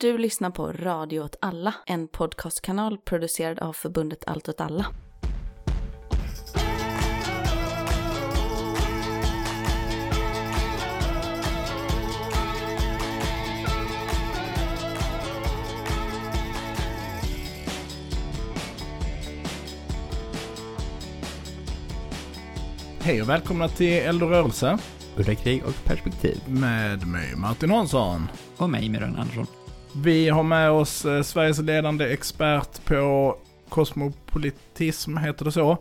Du lyssnar på Radio åt alla, en podcastkanal producerad av förbundet Allt åt alla. Hej och välkomna till Eld och rörelse Udda krig och perspektiv. med mig Martin Hansson. Och mig, Miran Andersson. Vi har med oss eh, Sveriges ledande expert på kosmopolitism, heter det så?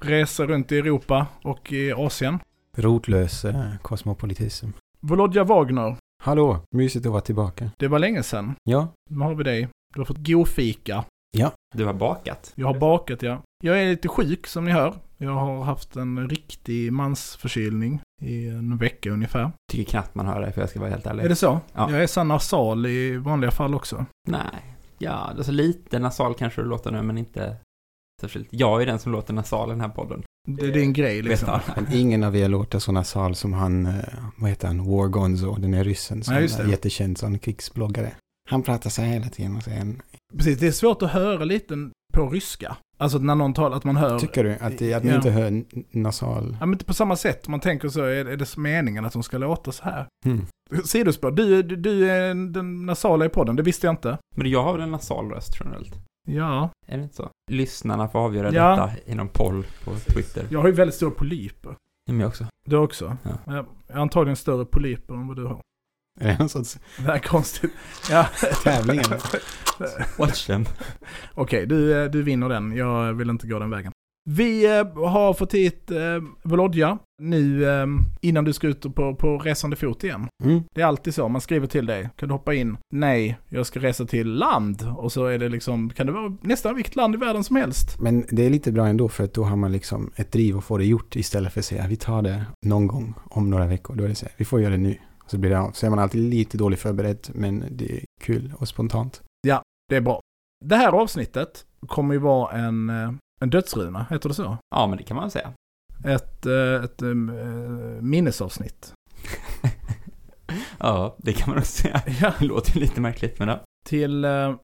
Reser runt i Europa och i Asien. Rotlös eh, kosmopolitism. Volodja Wagner, Hallå, mysigt att vara tillbaka. det var länge sedan. Ja, Nu har vi dig. Du har fått god fika. Du har bakat. Jag har bakat, ja. Jag är lite sjuk som ni hör. Jag har haft en riktig mansförkylning i en vecka ungefär. Tycker knappt man hör det, för jag ska vara helt ärlig. Är det så? Ja. Jag är så nasal i vanliga fall också. Nej. Ja, alltså lite nasal kanske du låter nu, men inte särskilt. Jag är den som låter nasal i den här podden. Det är din grej liksom. Ingen av er låter så nasal som han, eh, vad heter han, War Gonzo, den är ryssen som Ja, är jättekänd som krigsbloggare. Han pratar så här hela tiden och säger, Precis, det är svårt att höra lite på ryska. Alltså när någon talar, att man hör... tycker du att, det, att man Ja. inte hör nasal? Ja men inte på samma sätt. Man tänker så, är, är det meningen att de ska låta så här? Hmm. Sidospår, du, du, du är den nasala i podden, det visste jag inte. Men jag har väl en nasal röst generellt? Ja, Är det inte så? Lyssnarna får avgöra Ja. detta i någon poll på Twitter. jag har ju väldigt stora polyper. Ja, men jag också. Du också? Ja. Jag har antagligen större polyper än vad du har. Är det en sorts Det här är konstigt. Ja. tävling eller? Watch them. Okej, du, eh, du vinner den. Jag vill inte gå den vägen. Vi eh, har fått hit eh, Volodja nu eh, innan du ska ut på, på resande fot igen. Mm. Det är alltid så, man skriver till dig. Kan du hoppa in? Nej, jag ska resa till land. Och så är det liksom, kan det vara nästan vilket land i världen som helst. Men det är lite bra ändå för att då har man liksom ett driv att få det gjort istället för att säga vi tar det någon gång om några veckor. Då är det så här, vi får göra det nu. Så blir det. Så är man alltid lite dåligt förberedd men det är kul och spontant. Det är bra. Det här avsnittet kommer ju vara en, eh, en dödsruna, heter det så? Ja, men det kan man säga. Ett, eh, ett eh, minnesavsnitt. Ja, det kan man också säga. Ja. Det låter lite märkligt, men ja. Till eh,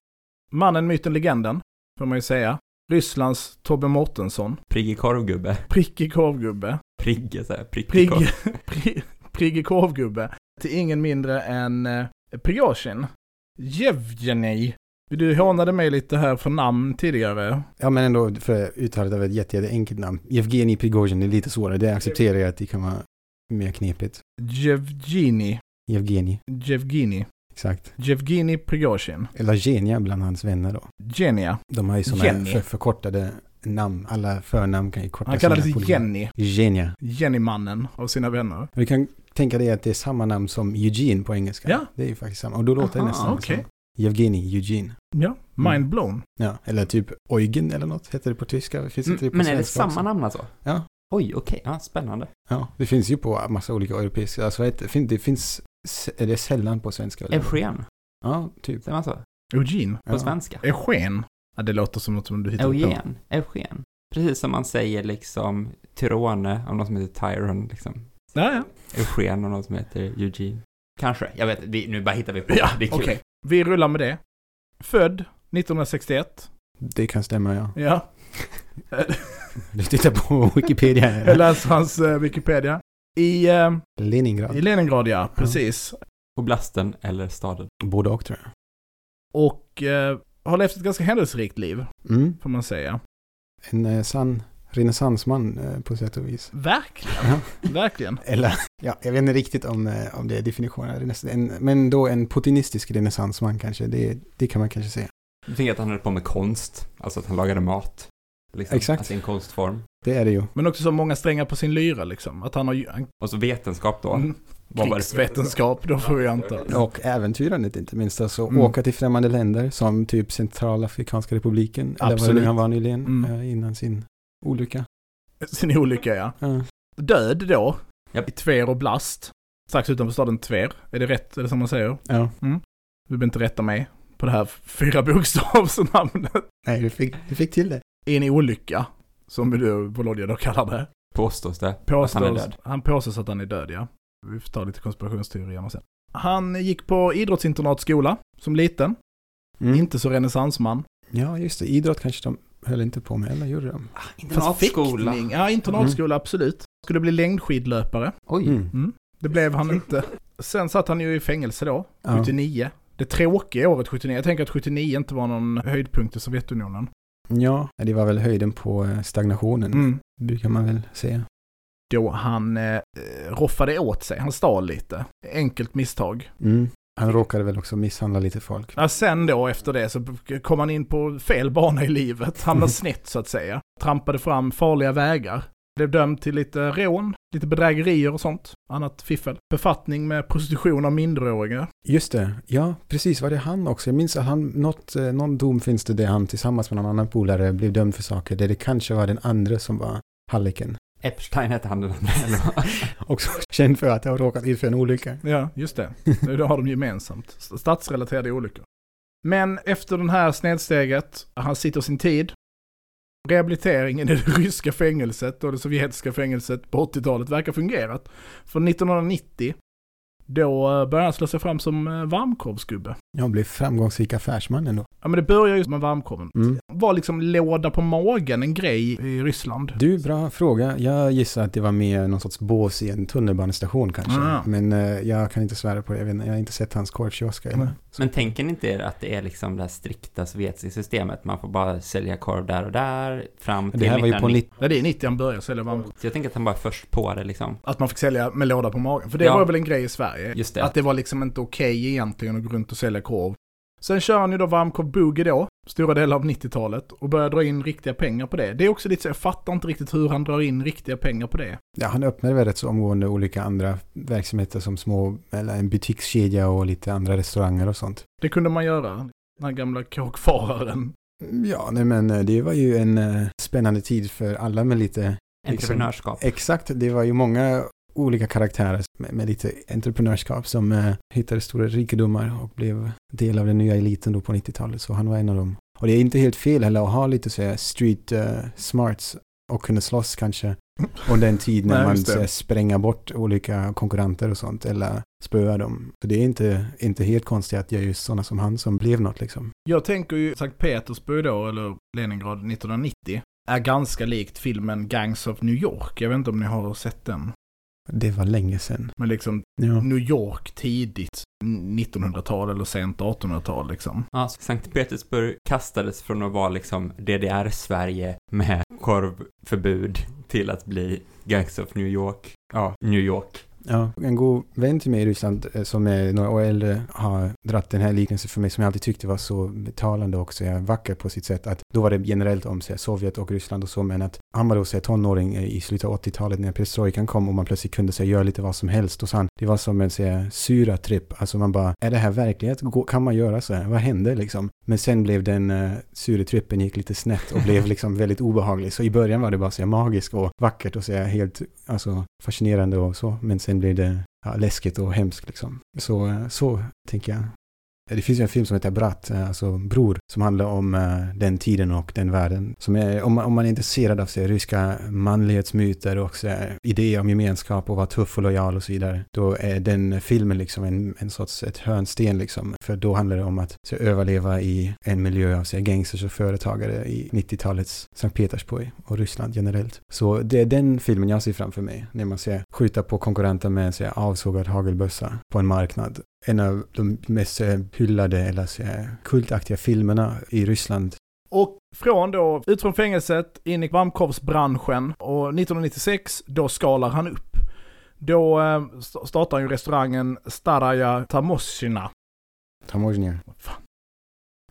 mannen, myten, legenden, får man ju säga. Rysslands Tobbe Mårtensson. Priggig korvgubbe. Prickig korvgubbe. Prigge, så här. Prickig Prigg, korv. pri, priggig korvgubbe. Till ingen mindre än eh, Prigozjin. Jevgenij. Du hånade mig lite här för namn tidigare. Ja men ändå för uttalet av ett jätte, jätte enkelt namn. Evgenij Prigozjin är lite svårare. Det accepterar jag att det kan vara mer knepigt. Jevgeni. Evgenij, Jevgeni. exakt. Jevgeni Prigozjin. Eller Genia bland hans vänner då. Genia. De har ju sådana för, förkortade namn. Alla förnamn kan ju kortas Han kallades Jenny. Genia. Jenny-mannen av sina vänner. Du kan tänka dig att det är samma namn som Eugene på engelska. Ja. Det är ju faktiskt samma. Och då låter Aha, det nästan okej. som Evgenij Eugene. Ja, mind blown. Ja, eller typ Eugen eller något. Heter det på tyska? Finns inte det på Mm, Men är det samma också? namn alltså? Ja. Oj, okej. Ja, spännande. Ja, det finns ju på massa olika europeiska. Alltså, det? Fin- det finns, är det sällan på svenska? eller? Eugen. Ja, typ. Säger man så? Eugene. På Ja. svenska? Eugen. Ja, det låter som något som du hittar på. Eugen. Eugen. Precis som man säger liksom Tyrone om någon som heter Tyron liksom. Ja, ja. Eugen om någon som heter Eugene. Kanske. Jag vet vi, nu bara hittar vi på. Ja, det är kul. okej. Vi rullar med det. Född 1961. Det kan stämma, ja. Ja. Du tittar på Wikipedia. Jag här. läser hans eh, Wikipedia. I, eh, Leningrad. I Leningrad, ja. Precis. Oblasten eller staden. Både och tror jag. Och eh, har levt ett ganska händelserikt liv, Mm. får man säga. En eh, sann renässansman eh, på sätt och vis. Verkligen. Ja. Verkligen. Eller, ja, jag vet inte riktigt om, eh, om det är definitionen. En, men då en putinistisk renässansman kanske. Det, det kan man kanske säga. Jag tänker att han höll på med konst. Alltså att han lagade mat. Liksom. Exakt. Alltså i en konstform. Det är det ju. Men också så många strängar på sin lyra, liksom. Att han har. Han, Och så vetenskap då. mm, det? krigsvetenskap, då får vi anta. Och äventyrandet inte minst. Alltså Mm. åka till främmande länder som typ Centralafrikanska republiken. Eller vad det Absolut. nu han var nyligen. Mm. eh, Innan sin olycka. Sin olycka, ja. Ja. Död då. Japp. I Tver och Blast. Strax utanför staden Tver. Är det rätt? Är det som man säger? ja. Du behöver inte rätta mig på det här fyra bokstavsnamnet. Nej, du fick, du fick till det. I en olycka, som du, Volodja då kallar det. Påstås det. Påstås, Att han är död. Han påstås att han är död, ja. Vi får ta lite konspirationsteorierna sen. Han gick på idrottsinternatskola som liten. Mm. Inte så renässansman. Ja, just det. Idrott kanske de höll inte på med, eller gjorde de? Fast Internatskola. Ja, internatskola absolut. Skulle bli längdskidlöpare. Oj. Mm. Det blev han inte. Sen satt han ju i fängelse då, Ja. 79. Det tråkiga året 79. Jag tänker att 79 inte var någon höjdpunkt i Sovjetunionen. Ja, det var väl höjden på eh, stagnationen, Mm. brukar man väl säga. Då han eh, roffade åt sig, han stal lite. Enkelt misstag. Mm. Han råkade väl också misshandla lite folk. Ja, sen då efter det så kom han in på fel bana i livet, hamnade snett så att säga. Trampade fram farliga vägar. Blev dömd till lite rån, lite bedrägerier och sånt. Annat fiffel. Befattning med prostitution av minderåriga. Just det, ja precis var det han också. Jag minns att han, något, eh, någon dom finns det där han tillsammans med någon annan polare blev dömd för saker där det kanske var den andra som var halliken. Epstein hette han den andra. Också känd för att ha råkat ut för en olycka. Ja, just det. Det har de gemensamt. Statsrelaterade olyckor. Men efter den här snedsteget, han sitter sin tid. Rehabiliteringen i det ryska fängelset och det sovjetiska fängelset på 80-talet verkar fungerat. För 1990, då eh, började han slå sig fram som eh, varmkorvsgubbe. Jag blev framgångsrik affärsman ändå. Ja men det börjar ju med varmkorven. Mm. Var liksom låda på magen en grej i Ryssland. Du, bra fråga. Jag gissar att det var mer någon sorts bås i en tunnelbanestation kanske. Ah. Men eh, jag kan inte svära på det. Jag, vet, jag har inte sett hans korvkiosker. Nej. Men tänker ni inte er att det är liksom det här strikta sovjetiska systemet? Man får bara sälja korv där och där fram till Det här var ju på 1990. 90 Ja, det är 90 han börjar sälja varmkorv. Så jag tänker att han bara är först på det liksom. Att man fick sälja med låda på magen. För det Ja. var väl en grej i Sverige. Just det. Att det var liksom inte okej egentligen att gå runt och sälja korv. Sen kör han ju då varmkorv boogie då, stora delar av 90-talet, och börjar dra in riktiga pengar på det. Det är också lite så, jag fattar inte riktigt hur han drar in riktiga pengar på det. Ja, han öppnade väl rätt så omgående olika andra verksamheter som små, eller en butikskedja och lite andra restauranger och sånt. Det kunde man göra. Den här gamla kåkfararen. Ja, nej men eh, det var ju en eh, spännande tid för alla med lite... Entreprenörskap. Exakt, det var ju många olika karaktärer med, med lite entreprenörskap som eh, hittade stora rikedomar och blev del av den nya eliten då på 90-talet. Så han var en av dem. Och det är inte helt fel heller att ha lite så här street eh, smarts och kunna slåss kanske under en tid när Nej, man så här, spränga bort olika konkurrenter och sånt eller spöa dem. Så det är inte, inte helt konstigt att det är just sådana som han som blev något liksom. Jag tänker ju Sankt Petersburg då, eller Leningrad 1990, är ganska likt filmen Gangs of New York. Jag vet inte om ni har sett den. Det var länge sedan. Men liksom Ja. New York tidigt 1900-tal eller sent 1800-tal liksom. Ja, Sankt Petersburg kastades från att vara liksom DDR-Sverige med korvförbud till att bli Gangs of New York. Ja, New York. Ja, en god vän till mig i Ryssland eh, som är några år äldre har dratt den här liknelsen för mig som jag alltid tyckte var så talande och så vacker på sitt sätt. Att då var det generellt om så här, Sovjet och Ryssland och så, men att han var då så här, tonåring eh, i slutet av 80-talet när perestrojkan kom och man plötsligt kunde så här, göra lite vad som helst. Och så han, det var som en så här, syratripp, alltså man bara, är det här verklighet? Kan man göra så här? Vad hände liksom? Men sen blev den uh, syretrippen gick lite snett och blev liksom väldigt obehaglig. Så i början var det bara så magiskt och vackert och så helt alltså, fascinerande och så. Men sen blev det ja, läskigt och hemskt liksom. Så, eh, så tänker jag. Det finns ju en film som heter Brat, eh, alltså Bror, som handlar om eh, den tiden och den världen. Som är, om, man, om man är intresserad av så ryska manlighetsmyter och så idéer om gemenskap och vara tuff och lojal och så vidare, då är den filmen liksom en, en sorts ett hörnsten liksom. För då handlar det om att så, överleva i en miljö av så gangsters och företagare i 90-talets Sankt Petersburg och Ryssland generellt. Så det är den filmen jag ser framför mig när man ser skjuta på konkurrenter med en avsågad hagelbössa på en marknad en av de mest eh, hyllade eller här, kultaktiga filmerna i Ryssland. Och från då, ut från fängelset, in i varmkorvsbranschen och 1996, då skalar han upp. Då eh, st- startar han ju restaurangen Staraja.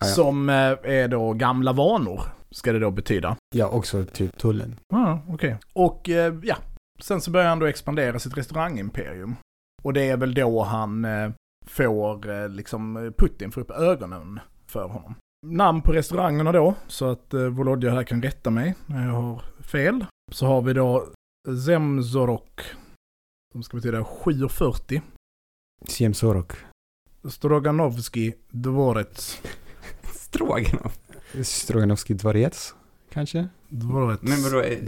Ah, ja. som eh, är då gamla vanor, ska det då betyda. Ja, också typ tullen. Ja, okej. Och eh, ja, sen så börjar han då expandera sitt restaurangimperium. Och det är väl då han eh, får eh, liksom Putin får upp ögonen för honom. Namn på restaurangerna då, så att eh, Volodja här kan rätta mig när jag har fel. Så har vi då Zemzorok, som ska betyda 7.40. Siem Sorok. Stroganovski Dvorets. Stroganoff. Stroganovskij dvorets. Kanske? Vadå ett Men vadå, är, det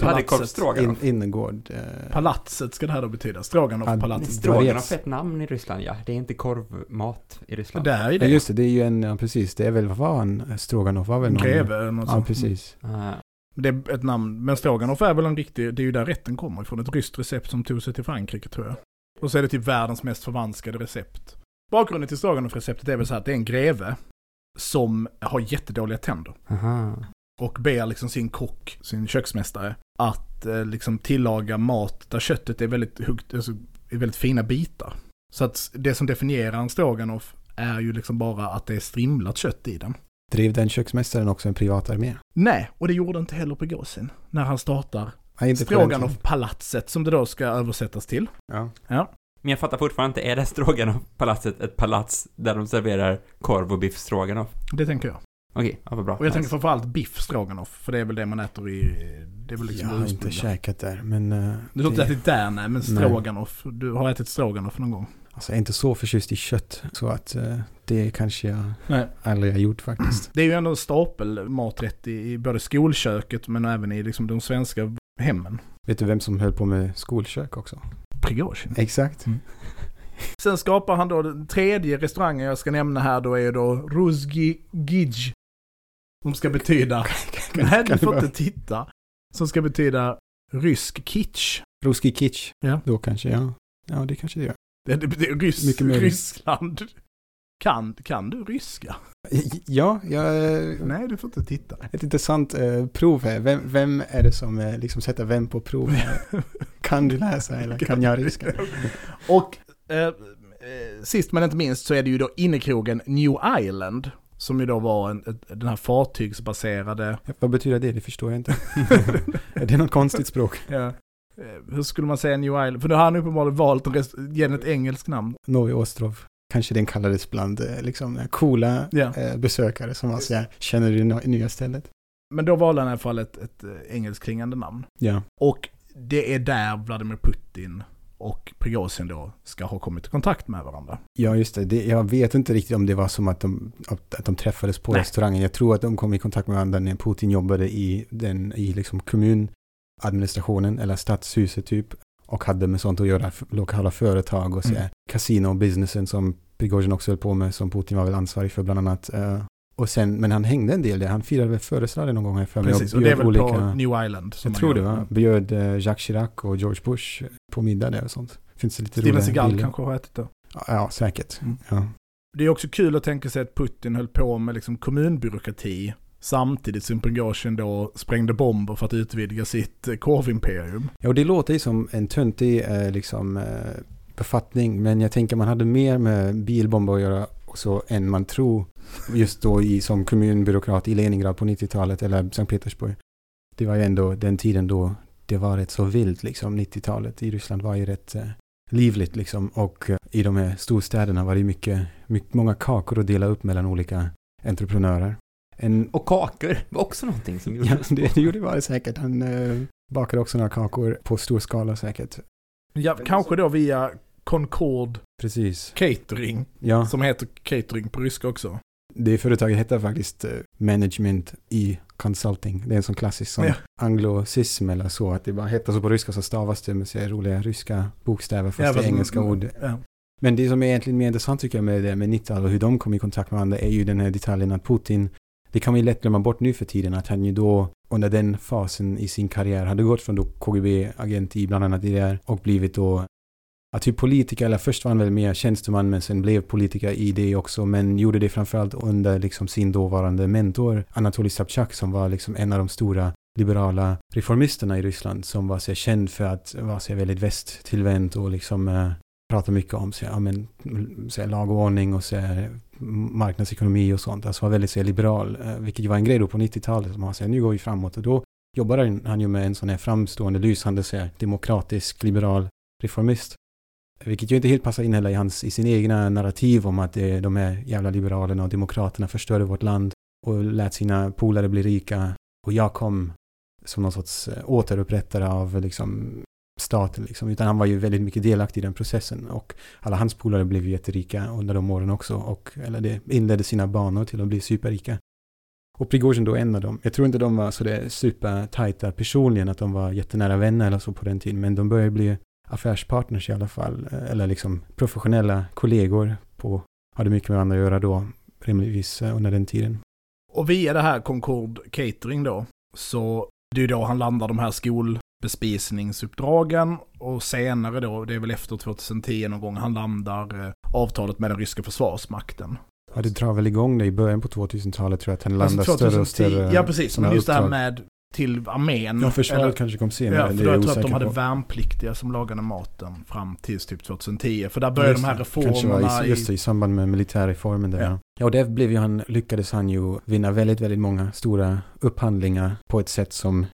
palatset. stroganoff? In, innergård. Eh, palatset ska det här då betyda. Stroganoff-palatset. Stroganoff är ett namn i Ryssland, ja. Det är inte korvmat i Ryssland. Det är ju ja, det. just det, det är ju en, ja, precis, det är väl, vad var han? Stroganoff var väl någon? Greve eller något Ja, sånt. precis. Ah, Det är ett namn. Men stroganoff är väl en riktig, det är ju där rätten kommer ifrån. Ett ryskt recept som tog sig till Frankrike tror jag. Och så är det typ världens mest förvanskade recept. Bakgrunden till stroganoff-receptet är väl så här att det är en greve som har jättedåliga tänder. aha. Och ber liksom sin kock, sin köksmästare, att eh, liksom tillaga mat där köttet är väldigt, högt, alltså, är väldigt fina bitar. Så att det som definierar en stroganoff är ju liksom bara att det är strimlat kött i den. Drev den köksmästaren också en privat armé? Nej, och det gjorde inte heller Prigozjin när han startar Nej. Stroganoff-palatset som det då ska översättas till. Ja. Ja. Men jag fattar fortfarande inte, är det Stroganoff-palatset ett palats där de serverar korv och biff stroganoff? Det tänker jag. Okej, ja, vad bra. Och jag Nice. tänker framförallt biff stroganoff, för det är väl det man äter i... Det är väl liksom jag har inte käkat där, men... eh, Du har inte det- ätit där, nej, men Nej. stroganoff. Du har ätit stroganoff någon gång. Alltså jag är inte så förtjust i kött, så att eh, det kanske jag Nej. aldrig har gjort faktiskt. Det är ju ändå en stapel maträtt i, i både skolköket men även i liksom de svenska hemmen. Vet du vem som höll på med skolkök också? Prigozjin. Exakt. Sen skapar han då den tredje restaurangen jag ska nämna här då är då Ruzgi Gij. Som ska betyda... Nej, du får inte titta. Som ska betyda rysk kitsch. Ruski kitsch. Ja. Då kanske, ja. Ja, det kanske det gör. Det, det betyder rys, Mycket möjligt. Ryssland. Kan, kan du ryska? Ja, jag... Nej, du får inte titta. Ett intressant eh, prov här. Vem, vem är det som eh, liksom sätter vem på prov? kan du läsa eller kan jag ryska? Och eh, eh, sist men inte minst så är det ju då innekrogen New Island. Som ju då var en, den här fartygsbaserade... Vad betyder det? Det förstår jag inte. är det något konstigt språk? Ja, hur skulle man säga New Island? För då har han uppenbarligen valt att ge ett engelskt namn. Novi Ostrov. Kanske den kallades bland eh, liksom, coola Ja. eh, besökare som alltså, jag känner det nya stället. Men då valde han i alla fall ett, ett eh, engelskklingande namn. Ja. Och det är där Vladimir Putin och Prigozjin då ska ha kommit i kontakt med varandra. Ja, just det. det. Jag vet inte riktigt om det var som att de, att de träffades på Nej. restaurangen. Jag tror att de kom i kontakt med varandra när Putin jobbade i, den, i liksom kommunadministrationen eller stadshuset typ. Och hade med sånt att göra, lokala företag och så Mm. mm. casino-businessen som Prigozjin också höll på med, som Putin var väl ansvarig för bland annat. Eh, och sen, men han hängde en del där. Han firade väl födelsedagar någon gång här för mig. Precis, och det är väl bjöd på New Island. jag tror det gör. var. Bjöd eh, Jacques Chirac och George Bush på middag där och sånt. Finns det lite Steven Seagal kanske har ätit det. Ja, Ja, säkert. Mm. Ja. Det är också kul att tänka sig att Putin höll på med liksom kommunbyråkrati samtidigt som Prigozjin då sprängde bomber för att utvidga sitt eh, korvimperium. Ja, och det låter ju som en töntig eh, liksom, eh, befattning, men jag tänker man hade mer med bilbomber att göra också än man tror just då i, som kommunbyråkrat i Leningrad på 90-talet eller Sankt Petersburg. Det var ju ändå den tiden då det var rätt så vilt liksom, 90-talet i Ryssland var ju rätt eh, livligt liksom och eh, i de här storstäderna var det ju mycket, mycket, många kakor att dela upp mellan olika entreprenörer. En, Och kakor var också någonting som ja, gjordes. det, det gjorde det var det säkert. Han eh, bakade också några kakor på stor skala säkert. Ja, kanske då via Concord Precis. Catering, Ja, som heter catering på ryska också. det företaget heter faktiskt eh, Management i Consulting. Det är en sån klassisk sån Ja. anglosism eller så. Att det bara heter så på ryska så stavas det med så roliga ryska bokstäver fast Ja, det är engelska ord. Ja. Men det som är egentligen mer intressant tycker jag med det med 90 och hur de kom i kontakt med varandra är ju den här detaljen att Putin, det kan vi lätt glömma bort nu för tiden, att han ju då under den fasen i sin karriär hade gått från då KGB-agent i bland annat DDR och blivit då Ja, typ politiker, eller först var han väl mer tjänsteman men sen blev politiker i det också, men gjorde det framförallt under liksom sin dåvarande mentor Anatolij Sabchak som var liksom en av de stora liberala reformisterna i Ryssland som var så känd för att vara så väldigt västtillvänt och liksom eh, pratar mycket om så ja, men, så lag och ordning och så marknadsekonomi och sånt. Alltså var väldigt så liberal, eh, vilket ju var en grej då på 90-talet. Man säger nu går vi framåt och då jobbade han ju med en sån här framstående, lysande, så demokratisk, liberal reformist. Vilket ju inte helt passar in heller i, hans, i sin egna narrativ om att det, de här jävla liberalerna och demokraterna förstörde vårt land och lät sina polare bli rika. Och jag kom som någon sorts eh, återupprättare av liksom, staten. Liksom. Utan han var ju väldigt mycket delaktig i den processen. Och alla hans polare blev ju jätterika under de åren också. Och, eller det inledde sina banor till att bli superrika. Och Prigozjin då en av dem. Jag tror inte de var så det supertajta personligen, att de var jättenära vänner eller så på den tiden, men de började bli affärspartners i alla fall, eh, eller liksom professionella kollegor på, hade mycket med varandra att göra då, rimligtvis eh, under den tiden. Och via det här Concord Catering då, så det är ju då han landar de här skol skolbespisningsuppdragen och senare då, det är väl efter 2010 någon gång, han landar eh, avtalet med den ryska försvarsmakten. Ja, det drar väl igång det i början på 2000-talet tror jag, att han landar Alltså större och 2010 större Ja, precis. Men just det här med till armén. Ja, försvaret eller- kanske kom senare, Ja, för då jag tror att de hade på. värnpliktiga som lagade maten fram tills typ 2010. För där började de här Just det. Kanske reformerna var i, just det, i samband med militärreformen där. Ja. ja, och där blev ju han, lyckades han ju vinna väldigt, väldigt många stora upphandlingar på ett sätt som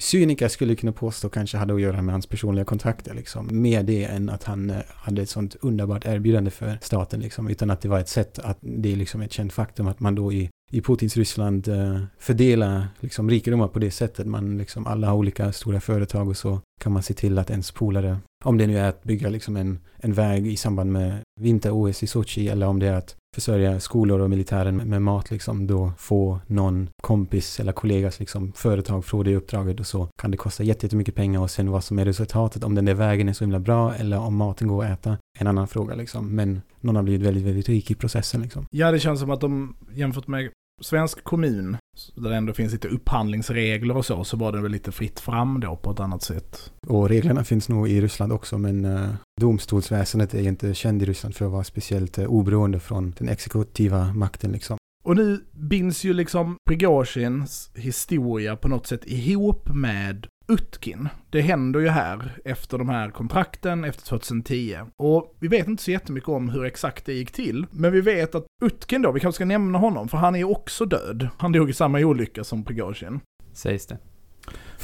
cyniker skulle kunna påstå kanske hade att göra med hans personliga kontakter liksom. Mer det än att han eh, hade ett sånt underbart erbjudande för staten liksom. Utan att det var ett sätt att det är liksom ett känt faktum att man då i i Putins Ryssland eh, fördelar liksom rikedomar på det sättet. Man liksom alla har olika stora företag och så kan man se till att ens polare, om det nu är att bygga liksom en, en väg i samband med vinter-OS i Sochi eller om det är att försörja skolor och militären med, mat liksom, då få någon kompis eller kollegas liksom företag från det uppdraget och så kan det kosta jättemycket pengar och sen vad som är resultatet, om den där vägen är så himla bra eller om maten går att äta, en annan fråga liksom. Men någon har blivit väldigt, väldigt rik i processen liksom. Ja, det känns som att de jämfört med svensk kommun, där det ändå finns lite upphandlingsregler och så, så var det väl lite fritt fram då på ett annat sätt. Och reglerna finns nog i Ryssland också, men uh, domstolsväsendet är inte känd i Ryssland för att vara speciellt uh, oberoende från den exekutiva makten liksom. Och nu binds ju liksom Prigozjins historia på något sätt ihop med Utkin. Det händer ju här efter de här kontrakten, efter 2010. Och vi vet inte så jättemycket om hur exakt det gick till. Men vi vet att Utkin då, vi kanske ska nämna honom, för han är ju också död. Han dog i samma olycka som Prigozjin. Sägs det.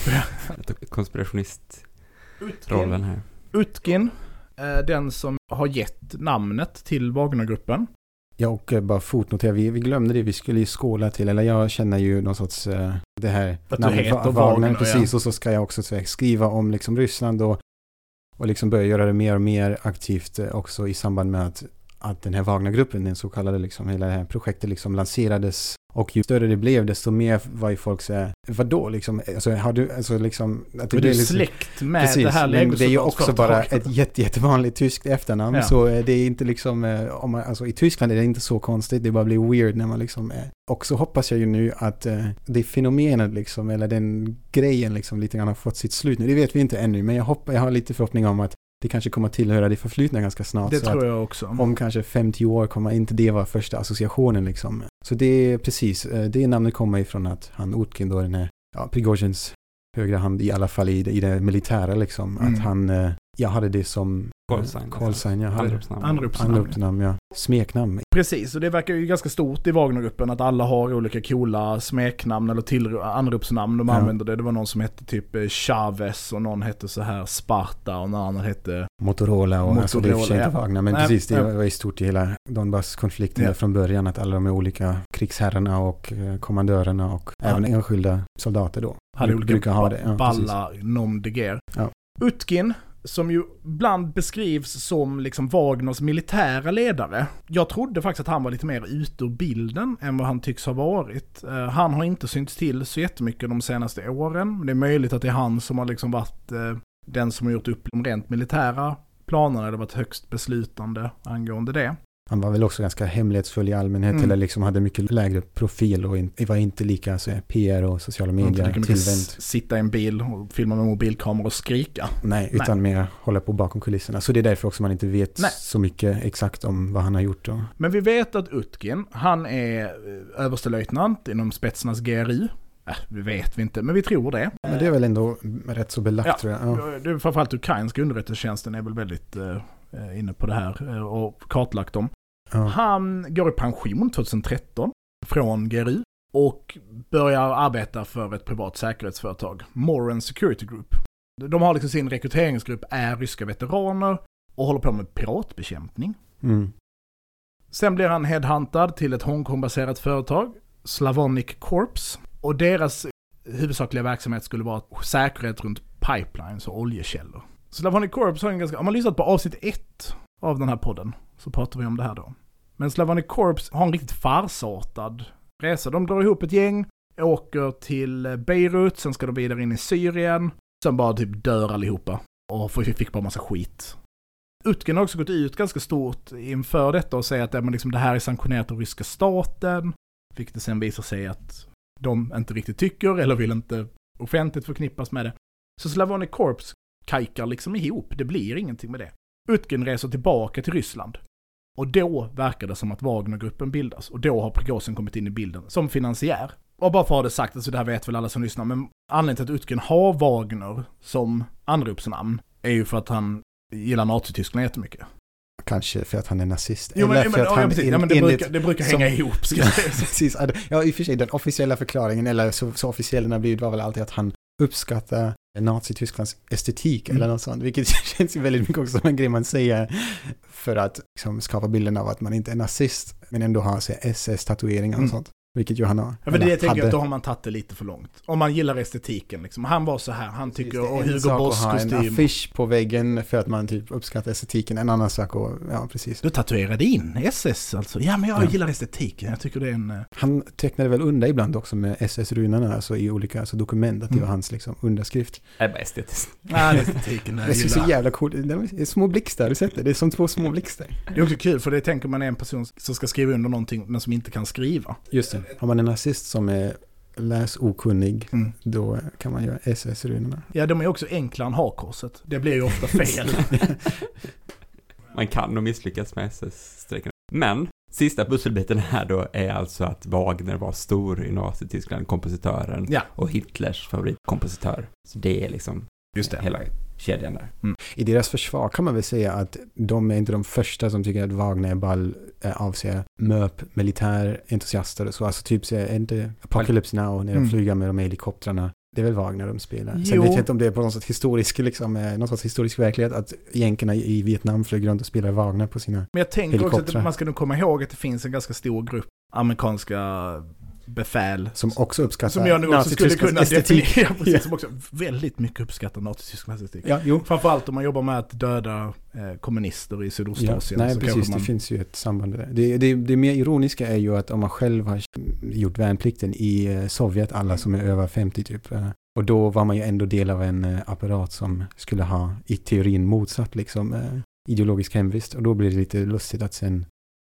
Konspirationist-rollen här. Utkin är den som har gett namnet till Wagnergruppen. Ja, och uh, bara fotnotera, vi, vi glömde det, vi skulle ju skåla till, eller jag känner ju någon sorts, uh, det här Att du heter Wagner, precis, ja. och så ska jag också skriva om liksom Ryssland och, och liksom börja göra det mer och mer aktivt uh, också i samband med att, att den här Wagnergruppen, den så kallade liksom, hela det här projektet liksom lanserades och ju större det blev, desto mer var ju folk såhär, vadå liksom, alltså har du, alltså liksom, att det Och du är liksom, släkt med Precis, det här men det är ju också bara ett jätte, jättevanligt tyskt efternamn. Ja. Så eh, det är inte liksom, eh, om man, alltså i Tyskland är det inte så konstigt, det bara blir weird när man liksom är. Och så hoppas jag ju nu att eh, det fenomenet liksom, eller den grejen liksom lite grann har fått sitt slut nu. Det vet vi inte ännu, men jag hoppas, jag har lite förhoppning om att det kanske kommer tillhöra det förflutna ganska snart. Det tror att jag också. om kanske 50 år kommer inte det vara första associationen liksom. Så det är precis, eh, det namnet kommer ifrån att han Utkin då, den här, ja, Prigozjins högra hand i alla fall i, det- i det militära liksom. Mm. Att han, eh, jag hade det som Callsign. Callsign, ja. hade- Anropsnamn. Anropsnamn. Anropsnamn, ja. Smeknamn. Precis, och det verkar ju ganska stort i Wagnergruppen att alla har olika coola smeknamn eller till anropsnamn de Ja. använder det. Det var någon som hette typ eh, Chavez och någon hette så här Sparta och någon annan hette... Motorola och alltså det är Motorola, inte ja. Wagner, men Nej, precis det var ju stort i hela Donbass-konflikten Ja. från början att alla de olika krigsherrarna och eh, kommandörerna och Ja. även enskilda soldater då. Hade olika brukar ha det. Ja, balla nom de. Ja. Utkin, som ju ibland beskrivs som liksom Wagners militära ledare. Jag trodde faktiskt att han var lite mer ute ur bilden än vad han tycks ha varit. Eh, han har inte synts till så jättemycket de senaste åren. Det är möjligt att det är han som har liksom varit eh, den som har gjort upp de rent militära planerna, Det har varit högst beslutande angående det. Han var väl också ganska hemlighetsfull i allmänhet Mm. eller liksom hade mycket lägre profil och in, var inte lika så här, PR och sociala medier s- sitta i en bil och filma med mobilkamera och skrika. Nej, utan mer hålla på bakom kulisserna. Så det är därför också man inte vet Nej. så mycket exakt om vad han har gjort. Och, Men vi vet att Utkin, han är eh, överstelöjtnant inom spetsnas GRU. Äh, det vet vi inte, men vi tror det. men det är väl ändå rätt så belagt Ja. tror jag. Ja. Det är framförallt ukrainska underrättelsetjänsten är väl väldigt eh, eh, inne på det här och kartlagt dem. Ja. Han går i pension 2013 från GRU och börjar arbeta för ett privat säkerhetsföretag, Moran Security Group. De har liksom sin rekryteringsgrupp är ryska veteraner och håller på med piratbekämpning. Mm. Sen blir han headhuntad till ett Hongkong-baserat företag, Slavonic Corps. Och deras huvudsakliga verksamhet skulle vara säkerhet runt pipelines och oljekällor. Slavonic Corps har en ganska, om man lyssnat på avsnitt ett av den här podden så pratar vi om det här då. Men Slavonic Corps har en riktigt farsartad resa. De drar ihop ett gäng, åker till Beirut, sen ska de vidare in i Syrien. Sen bara typ dör allihopa. Och fick bara massa skit. Utgen har också gått ut ganska stort inför detta och säger att men liksom, det här är sanktionerat av ryska staten. Vilket det sen visar sig att de inte riktigt tycker eller vill inte offentligt förknippas med det. Så Slavonic Corps kajkar liksom ihop, det blir ingenting med det. Utgen reser tillbaka till Ryssland. Och då verkar det som att Wagnergruppen bildas. Och då har Prigozjin kommit in i bilden som finansiär. Och bara för att ha det sagt, alltså det här vet väl alla som lyssnar, men anledningen till att Utgen har Wagner som anropsnamn är ju för att han gillar Nazityskland jättemycket. Kanske för att han är nazist. Jo, men, Eller för men, att ja, han precis. in- ja, men det, brukar, det brukar som- hänga ihop, ska säga. Precis, ja, i och för sig den officiella förklaringen, eller så, så officiell den har blivit var väl alltid att han uppskattar Nazitysklands estetik Mm. eller något sånt, vilket känns väldigt mycket också som en grej man säger för att liksom, skapa bilden av att man inte är nazist, men ändå har SS-tatueringar och Mm. sånt, vilket ju han har. Ja, men det är jag tänker hade. att då har man tagit det lite för långt. Om man gillar estetiken liksom. Han var så här, han tycker, är och en Hugo Boss ha en kostym. affisch på väggen för att man typ uppskattar estetiken, en annan sak och, ja precis. Du tatuerade in SS alltså? Ja, men jag Ja. gillar estetiken. Jag tycker det är en... eh, Han tecknade väl under ibland också med SS-runorna, alltså i olika alltså dokument, att det Mm. var hans liksom underskrift. Det är bara estetiskt. Nej, estetiken jag Det ser så jävla coolt. Det är små blixtar, du sett det? Det är som två små blixtar. Det är också kul, för det tänker man är en person som ska skriva under någonting, men som inte kan skriva. Just det. Har man en nazist som är läsokunnig, Mm. då kan man göra SS-runorna. Ja, de är också enklare än hakkorset. Det blir ju ofta fel. Man kan nog misslyckas med SS-strecken. Men, sista pusselbiten här då är alltså att Wagner var stor i Nazityskland, kompositören, Ja. och Hitlers favoritkompositör. Så det är liksom Just det. hela kedjan där. I deras försvar kan man väl säga att de är inte de första som tycker att Wagner är ball eh, avser MÖP, militärentusiaster och så. Alltså typ så är inte Apocalypse Now när de Mm. flyger med de helikoptrarna. Det är väl Wagner de spelar. Sen Jo. vet jag inte om det är på något sätt historisk, liksom, eh, någon sorts historisk verklighet att jänkarna i Vietnam flög runt och spelade Wagner på sina... Men jag tänker också Helikoptrar. att man ska nog komma ihåg att det finns en ganska stor grupp amerikanska befäl. Som också uppskattar som jag nu också skulle kunna estetik. definiera, precis, Ja. som också väldigt mycket uppskattar Nazitysklands estetik. Ja, jo. Framförallt om man jobbar med att döda eh, kommunister i Ja, Sydostasien. nej, så precis. man, Det finns ju ett samband där. Det, det, det mer ironiska är ju att om man själv har gjort värnplikten i eh, Sovjet, alla som är över 50 typ, eh, och då var man ju ändå del av en apparat som skulle ha i teorin motsatt liksom ideologisk hemvist. Och då blir det lite lustigt att sen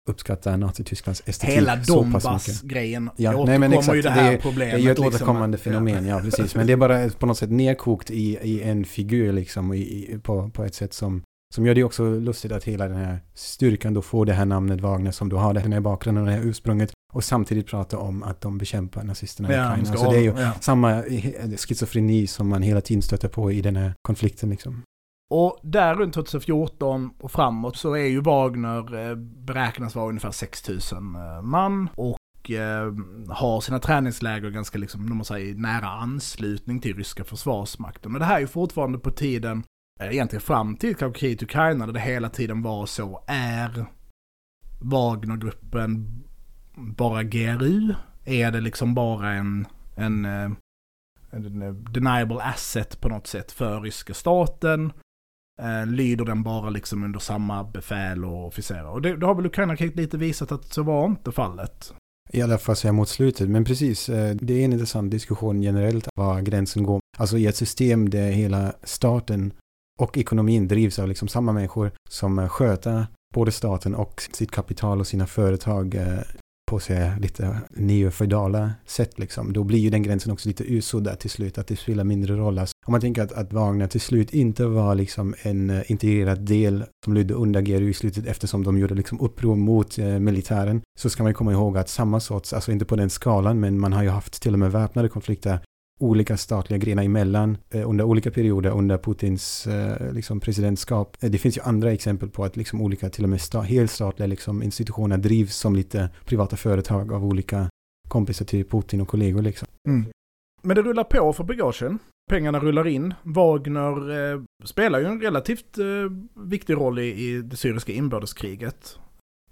uppskatta Nazitysklands estetik Hela. Donbass-grejen Ja, återkommer nej, men ju exakt. det här Det- problemet. Det är ju ett liksom, återkommande att- fenomen, ja precis. Men det är bara på något sätt nedkokt i, i en figur liksom, i, i, på, på ett sätt som, som gör det också lustigt att hela den här styrkan då får det här namnet Wagner som då har den här bakgrunden och det här ursprunget och samtidigt prata om att de bekämpar nazisterna i Ja, Ukraina. ska Så det är ju ja. samma eh, schizofreni som man hela tiden stöter på i den här konflikten liksom. Och där runt 2014 och framåt så är ju Wagner, eh, beräknas vara ungefär 6000 eh, man och eh, har sina träningsläger ganska liksom, man säger, nära anslutning till ryska försvarsmakten. Men det här är ju fortfarande på tiden, egentligen fram till kriget i Ukraina, där det hela tiden var så, är Wagnergruppen bara GRU? Är det liksom bara en, en, en deniable asset på något sätt för ryska staten? Eh, lyder den bara liksom under samma befäl och officerare? Och det, det har väl Ukraina lite visat att så var inte fallet. I alla fall så mot slutet, men precis, eh, det är en intressant diskussion generellt var gränsen går. Alltså i ett system där hela staten och ekonomin drivs av liksom samma människor som sköter både staten och sitt kapital och sina företag eh, på sig lite neofeudala sätt liksom. Då blir ju den gränsen också lite ursuddad till slut, att det spelar mindre roll. Alltså, om man tänker att, att Wagner till slut inte var liksom en eh, integrerad del som lydde under GRU i slutet eftersom de gjorde liksom uppror mot eh, militären, så ska man ju komma ihåg att samma sorts, alltså inte på den skalan, men man har ju haft till och med väpnade konflikter olika statliga grenar emellan eh, under olika perioder under Putins eh, liksom presidentskap. Eh, det finns ju andra exempel på att liksom olika till och med sta- helstatliga liksom institutioner drivs som lite privata företag av olika kompisar till Putin och kollegor liksom. Mm. Men det rullar på för bagagen. Pengarna rullar in. Wagner eh, spelar ju en relativt eh, viktig roll i, i det syriska inbördeskriget.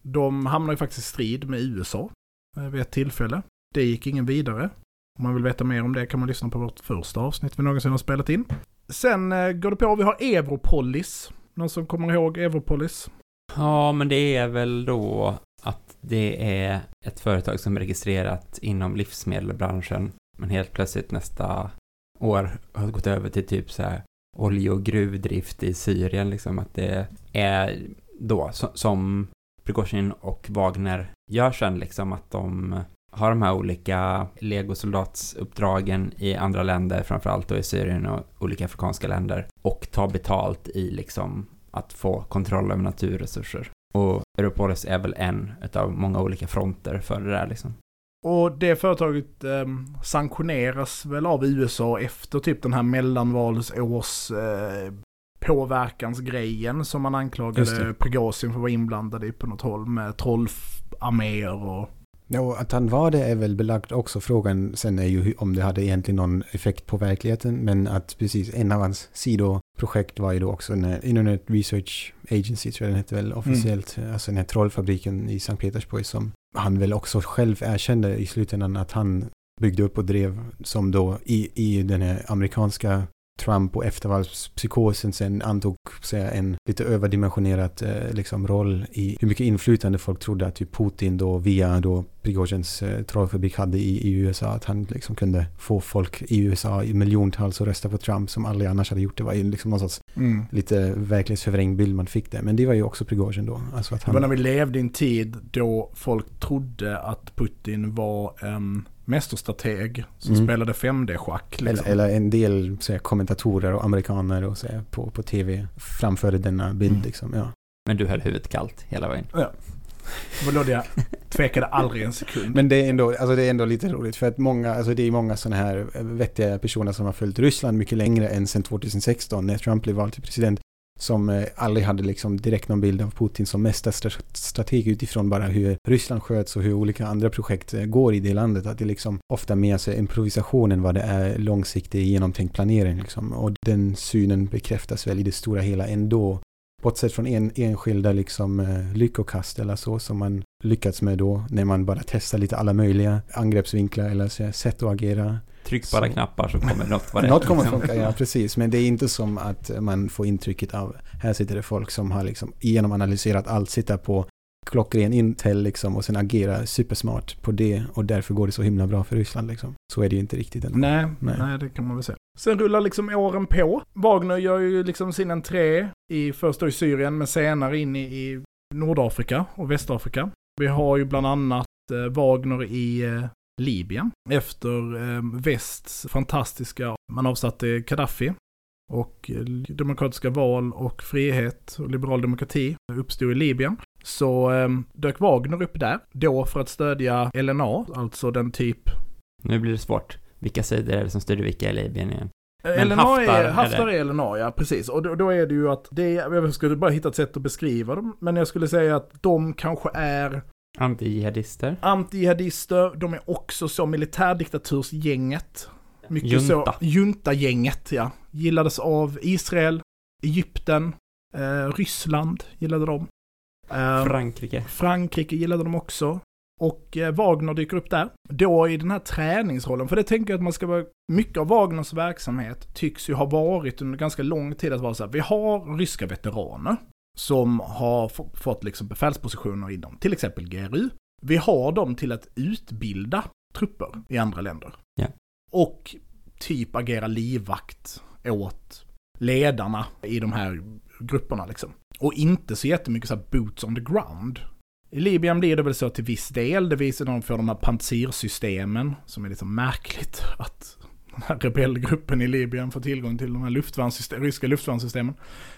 De hamnar ju faktiskt i strid med USA eh, vid ett tillfälle. Det gick ingen vidare. Om man vill veta mer om det kan man lyssna på vårt första avsnitt vi någonsin har spelat in. Sen eh, går det på, vi har Europolis. Någon som kommer ihåg Europolis? Ja, men det är väl då att Det är ett företag som är registrerat inom livsmedelsbranschen, men helt plötsligt nästa år har gått över till typ så här olje och gruvdrift i Syrien, liksom att det är då som Prigozjin och Wagner gör sen, liksom att de har de här olika legosoldatsuppdragen i andra länder, framförallt då i Syrien och olika afrikanska länder, och tar betalt i liksom att få kontroll över naturresurser. Och Europolis är väl en av många olika fronter för det där liksom. Och det företaget eh, sanktioneras väl av USA efter typ den här mellanvalsårs eh, påverkansgrejen som man anklagade. Prigozjin för att vara inblandad i på något håll med trollarméer och... Ja, och att han var det är väl belagt också. Frågan sen är ju om det hade egentligen någon effekt på verkligheten. Men att precis en av hans sidoprojekt var ju då också den här Internet Research Agency, tror jag den hette väl officiellt. Alltså den här trollfabriken i Sankt Petersburg som han väl också själv erkände i slutändan att han byggde upp och drev som då i, i den här amerikanska Trump och eftervalspsykosen sen antog säga, en lite överdimensionerat eh, liksom, roll i hur mycket inflytande folk trodde att typ Putin då via då Prigozjins eh, trollfabrik hade i, i USA. Att han liksom kunde få folk i USA i miljontals att rösta på Trump som aldrig annars hade gjort det. var ju liksom någon sorts Mm. lite verklighetsförvrängd bild man fick där. Men det var ju också Prigozjin då. Alltså att Det var när han, vi levde i en tid då folk trodde att Putin var en mästerstrateg som Mm. spelade 5D-schack. Liksom. eller, eller en del så här, kommentatorer och amerikaner och så här, på, på tv framförde denna bild. Mm. Liksom, ja. Men du höll huvudet kallt hela vägen. Det? Jag tvekade aldrig en sekund. Men det är, ändå, alltså det är ändå lite roligt för att många, alltså det är många sådana här vettiga personer som har följt Ryssland mycket längre än sedan 2016 när Trump blev vald till president som eh, aldrig hade liksom direkt någon bild av Putin som mästarstrateg utifrån bara hur Ryssland sköts och hur olika andra projekt eh, går i det landet. Att det liksom ofta mer sig alltså, improvisationen vad det är långsiktig genomtänkt planering. Liksom. Och den synen bekräftas väl i det stora hela ändå. Bortsett från en, enskilda liksom, eh, lyckokast eller så som man lyckats med då när man bara testar lite alla möjliga angreppsvinklar eller sätt att agera. Tryck alla Så- knappar så kommer något vara rätt. Något kommer att liksom. funka, ja precis. Men det är inte som att man får intrycket av, här sitter det folk som har liksom genomanalyserat allt, sitter på klockren Intel liksom och sen agerar supersmart på det och därför går det så himla bra för Ryssland liksom. Så är det ju inte riktigt ändå. Nej, Nej. nej, det kan man väl säga. Sen rullar liksom åren på. Wagner gör ju liksom sin entré i först då i Syrien, men senare in i, i Nordafrika och Västafrika. Vi har ju bland annat eh, Wagner i eh, Libyen efter eh, västs fantastiska, man avsatte Gaddafi och eh, demokratiska val och frihet och liberal demokrati uppstod i Libyen. Så eh, dök Wagner upp där, då för att stödja LNA, alltså den typ Nu blir det svårt. Vilka sidor är det som styr vilka i Libyen igen? Men LNA Haftar, är, Haftar är LNA, ja precis. Och då, då är det ju att, det jag skulle bara hitta ett sätt att beskriva dem, men jag skulle säga att de kanske är Anti-jihadister? anti-jihadister, de är också så militärdiktatursgänget. Mycket så, Junta. junta-gänget, ja. Gillades av Israel, Egypten, eh, Ryssland gillade de. Eh, Frankrike? Frankrike gillade de också. Och eh, Wagner dyker upp där. Då i den här träningsrollen, för det tänker jag att man ska vara... Mycket av Wagners verksamhet tycks ju ha varit under ganska lång tid att vara så här, vi har ryska veteraner som har få- fått liksom befälspositioner inom till exempel GRU. Vi har dem till att utbilda trupper i andra länder. Ja. Och typ agera livvakt åt ledarna i de här grupperna liksom. Och inte så jättemycket så här boots on the ground. I Libyen blir det väl så till viss del. Det visar när de får de här pansirsystemen, som är lite märkligt att den här rebellgruppen i Libyen får tillgång till de här luftvärnssystem, ryska luftvärnssystemen.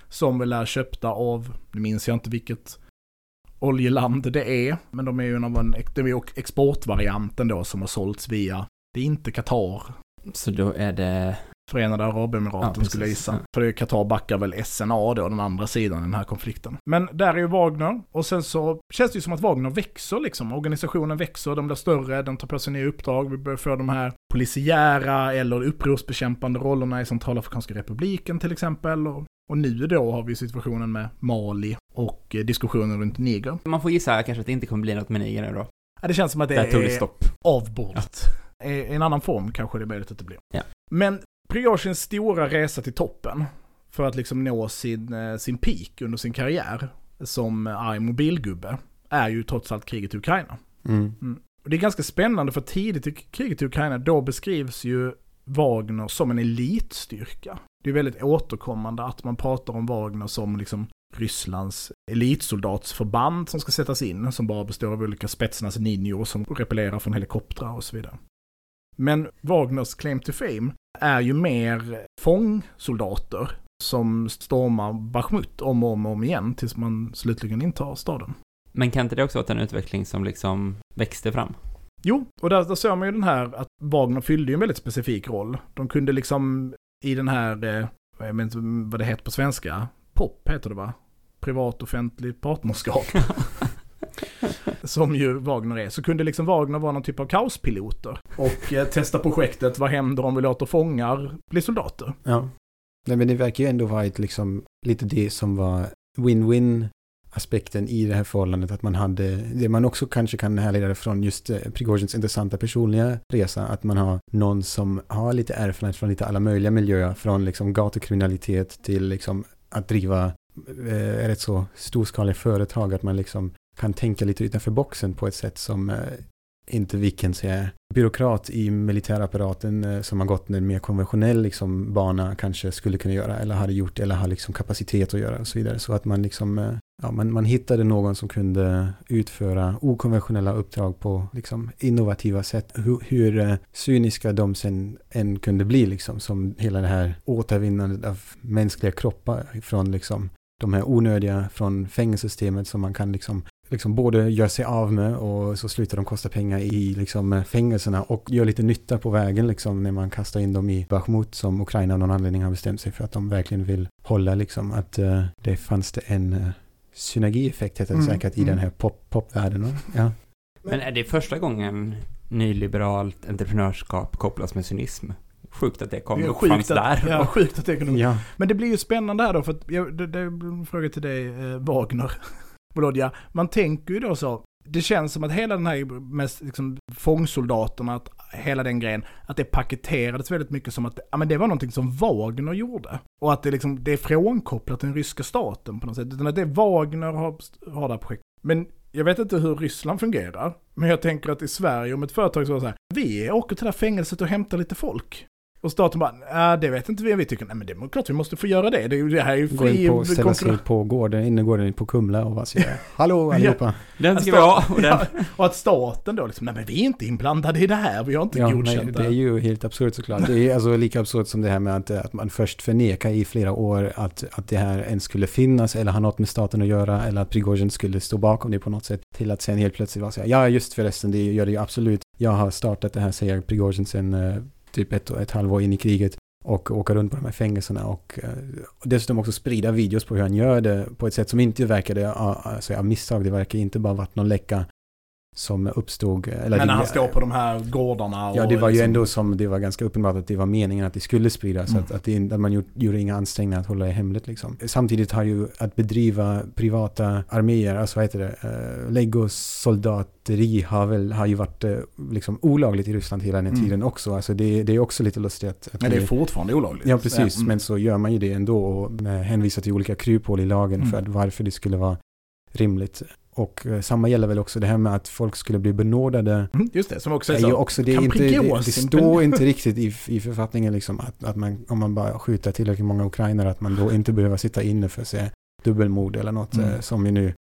Som väl är köpta av, nu minns jag inte vilket oljeland det är, men de är ju en av en, de är exportvarianten då som har sålts via, det är inte Qatar, Så då är det... Förenade Arabemiraten Ja, skulle jag gissa. Ja. För Qatar backar väl SNA då, den andra sidan i den här konflikten. Men där är ju Wagner, och sen så känns det ju som att Wagner växer liksom. Organisationen växer, den blir större, den tar på sig nya uppdrag, vi börjar få de här polisiära eller upprorsbekämpande rollerna i Centralafrikanska republiken till exempel. Och, och nu då har vi situationen med Mali och eh, diskussionen runt Niger. Man får gissa kanske att det inte kommer bli något med Niger nu då. Ja, det känns som att det Där tog det är stopp. avbordat. I en annan form kanske det är möjligt att det blir. Ja. Men Prigozjins stora resa till toppen för att liksom nå sin, eh, sin peak under sin karriär som arg mobilgubbe är ju trots allt kriget i Ukraina. Mm. Och det är ganska spännande för tidigt i kriget i Ukraina, då beskrivs ju Wagner som en elitstyrka. Det är väldigt återkommande att man pratar om Wagner som liksom Rysslands elitsoldatsförband som ska sättas in, som bara består av olika spetsnas ninjor som repellerar från helikoptrar och så vidare. Men Wagners claim to fame är ju mer fångsoldater som stormar Bachmut om och om, och om igen tills man slutligen intar staden. Men kan inte det också vara en utveckling som liksom växte fram? Jo, och där, där såg man ju den här att Wagner fyllde ju en väldigt specifik roll. De kunde liksom i den här, eh, jag vet inte vad det heter på svenska, POP heter det va? Privat-offentligt partnerskap. som ju Wagner är, så kunde liksom Wagner vara någon typ av kaospiloter. Och eh, testa projektet, vad händer om vi låter fångar bli soldater? Ja. Nej, men det verkar ju ändå vara ett, liksom, lite det som var win-win aspekten i det här förhållandet att man hade, det man också kanske kan härleda från just eh, Prigozjins intressanta personliga resa, att man har någon som har lite erfarenhet från lite alla möjliga miljöer, från liksom gatukriminalitet till liksom att driva eh, rätt så storskaliga företag, att man liksom kan tänka lite utanför boxen på ett sätt som eh, inte vilken säga, byråkrat i militärapparaten eh, som har gått en mer konventionell liksom, bana kanske skulle kunna göra eller hade gjort eller har liksom kapacitet att göra och så vidare. Så att man liksom, eh, ja, man, man hittade någon som kunde utföra okonventionella uppdrag på liksom, innovativa sätt. Hur, hur eh, cyniska de sen än kunde bli liksom, som hela det här återvinnandet av mänskliga kroppar från liksom de här onödiga från fängelsesystemet som man kan liksom liksom både gör sig av med och så slutar de kosta pengar i liksom fängelserna och gör lite nytta på vägen liksom när man kastar in dem i Bachmut som Ukraina av någon anledning har bestämt sig för att de verkligen vill hålla liksom att uh, det fanns det en uh, synergieffekt heter det Mm, säkert i mm. den här pop, popvärlden. Ja. Men är det första gången nyliberalt entreprenörskap kopplas med cynism? Sjukt att det kom är uppfanns sjukt att, där. ja, sjukt att det kunde ja. Men det blir ju spännande här då, för att jag, det, det är en fråga till dig, eh, Wagner, Bologna. Man tänker ju då så, det känns som att hela den här med liksom, fångsoldaterna, att hela den grejen, att det paketerades väldigt mycket som att ja, men det var någonting som Wagner gjorde. Och att det, liksom, det är frånkopplat den ryska staten på något sätt. Utan att det är Wagner har, har det här projektet. Men jag vet inte hur Ryssland fungerar, men jag tänker att i Sverige, om ett företag så var så här, vi åker till det här fängelset och hämtar lite folk. Och staten bara, nej det vet inte vi, vi tycker, nej men det är klart vi måste få göra det, det, det här är ju fri på, ställa sig konkurrens. på gården, innergården på Kumla och bara säga Hallå allihopa. Den ska vi ha. Och Ja, och att staten då liksom, nej men vi är inte inblandade i det här, vi har inte Ja, godkänt nej, det. det är ju helt absurt såklart. Det är alltså lika absurt som det här med att, att man först förnekar i flera år att, att det här ens skulle finnas eller ha något med staten att göra eller att Prigozjin skulle stå bakom det på något sätt till att sen helt plötsligt vara så här, ja just förresten, det gör det ju absolut. Jag har startat det här, säger Prigozjin sen eh, typ ett, ett halvår in i kriget och åka runt på de här fängelserna och, och dessutom också sprida videos på hur han gör det på ett sätt som inte verkade alltså, jag misstag. Det verkar inte bara varit någon läcka som uppstod. Eller men när han står på de här gårdarna Ja, det var ju liksom, ändå som, det var ganska uppenbart att det var meningen att det skulle spridas. Mm. Att, att, det, att man gjort, gjorde inga ansträngningar att hålla det hemligt liksom. Samtidigt har ju att bedriva privata arméer, alltså vad heter det, uh, legosoldateri har väl, har ju varit eh, liksom olagligt i Ryssland hela den Mm. tiden också. Alltså det, det är också lite lustigt att, att Men det är fortfarande olagligt. Ja, precis. Mm. Men så gör man ju det ändå och med hänvisar till olika kryphål i lagen Mm. för att varför det skulle vara rimligt. Och eh, samma gäller väl också det här med att folk skulle bli benådade Mm, Just det, som också är så. också, det, är inte, det, det står inte riktigt i, i författningen liksom att, att man, om man bara skjuter tillräckligt många ukrainare, att man då inte behöver sitta inne för sig dubbelmord eller något Mm. eh, som ju nu,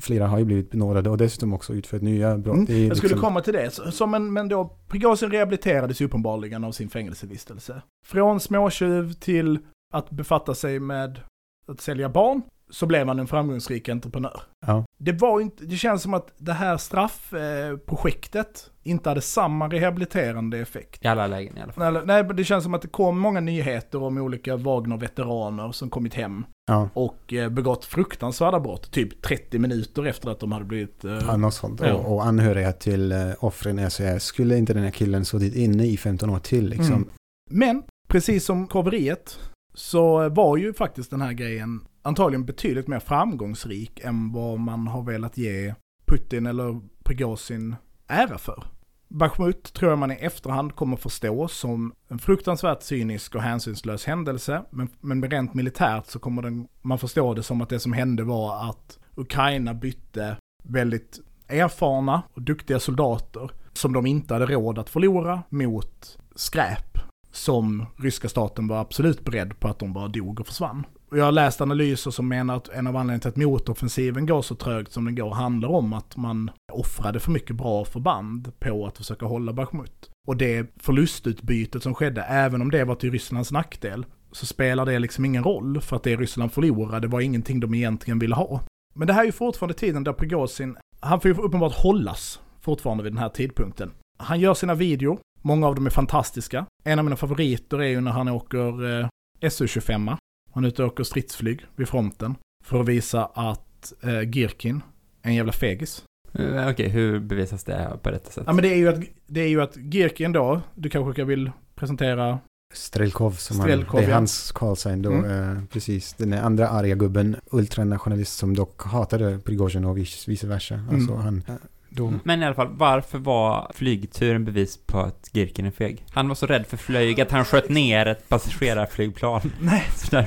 flera har ju blivit benådade och dessutom också utfört nya brott. Mm, jag skulle liksom- komma till det. Så- Som en, men då, Prigozjin rehabiliterades uppenbarligen av sin fängelsevistelse. Från småtjuv till att befatta sig med att sälja barn, så blev han en framgångsrik entreprenör. Ja. Det var inte, det känns som att det här straffprojektet inte hade samma rehabiliterande effekt. I alla lägen i alla fall. Nej, det känns som att det kom många nyheter om olika Wagner-veteraner som kommit hem Ja, och eh, begått fruktansvärda brott, typ 30 minuter efter att de hade blivit... eh, ja, något sånt. Ja. Och, och anhöriga till eh, offren är så här, skulle inte den här killen suttit inne i 15 år till liksom? Mm. Men, precis som korveriet, så var ju faktiskt den här grejen antagligen betydligt mer framgångsrik än vad man har velat ge Putin eller Prigozjin ära för. Bachmut tror jag man i efterhand kommer förstå som en fruktansvärt cynisk och hänsynslös händelse, men, men rent militärt så kommer den, man förstå det som att det som hände var att Ukraina bytte väldigt erfarna och duktiga soldater som de inte hade råd att förlora mot skräp som ryska staten var absolut beredd på att de bara dog och försvann. Och jag har läst analyser som menar att en av anledningarna till att motoffensiven går så trögt som den går handlar om att man offrade för mycket bra förband på att försöka hålla Bachmut. Och det förlustutbytet som skedde, även om det var till Rysslands nackdel, så spelar det liksom ingen roll för att det Ryssland förlorade var ingenting de egentligen ville ha. Men det här är ju fortfarande tiden där Prigozhin, han får ju uppenbart hållas fortfarande vid den här tidpunkten. Han gör sina videor, många av dem är fantastiska. En av mina favoriter är ju när han åker eh, SU-25. Han är ute och åker stridsflyg vid fronten för att visa att eh, Girkin är en jävla fegis. Eh, Okej, hur bevisas det på detta sätt? Ja men det är ju att, det är ju att Girkin då, du kanske vill presentera Strelkov som Strelkov, han, det är hans callsign då, Mm. eh, precis. Den andra arga gubben, ultranationalist som dock hatade Prigozjin och vice vice versa. Alltså Mm. han, då, Men i alla fall, varför var flygturen bevis på att Girkin är feg? Han var så rädd för flyg att han sköt ner ett passagerarflygplan. Nej,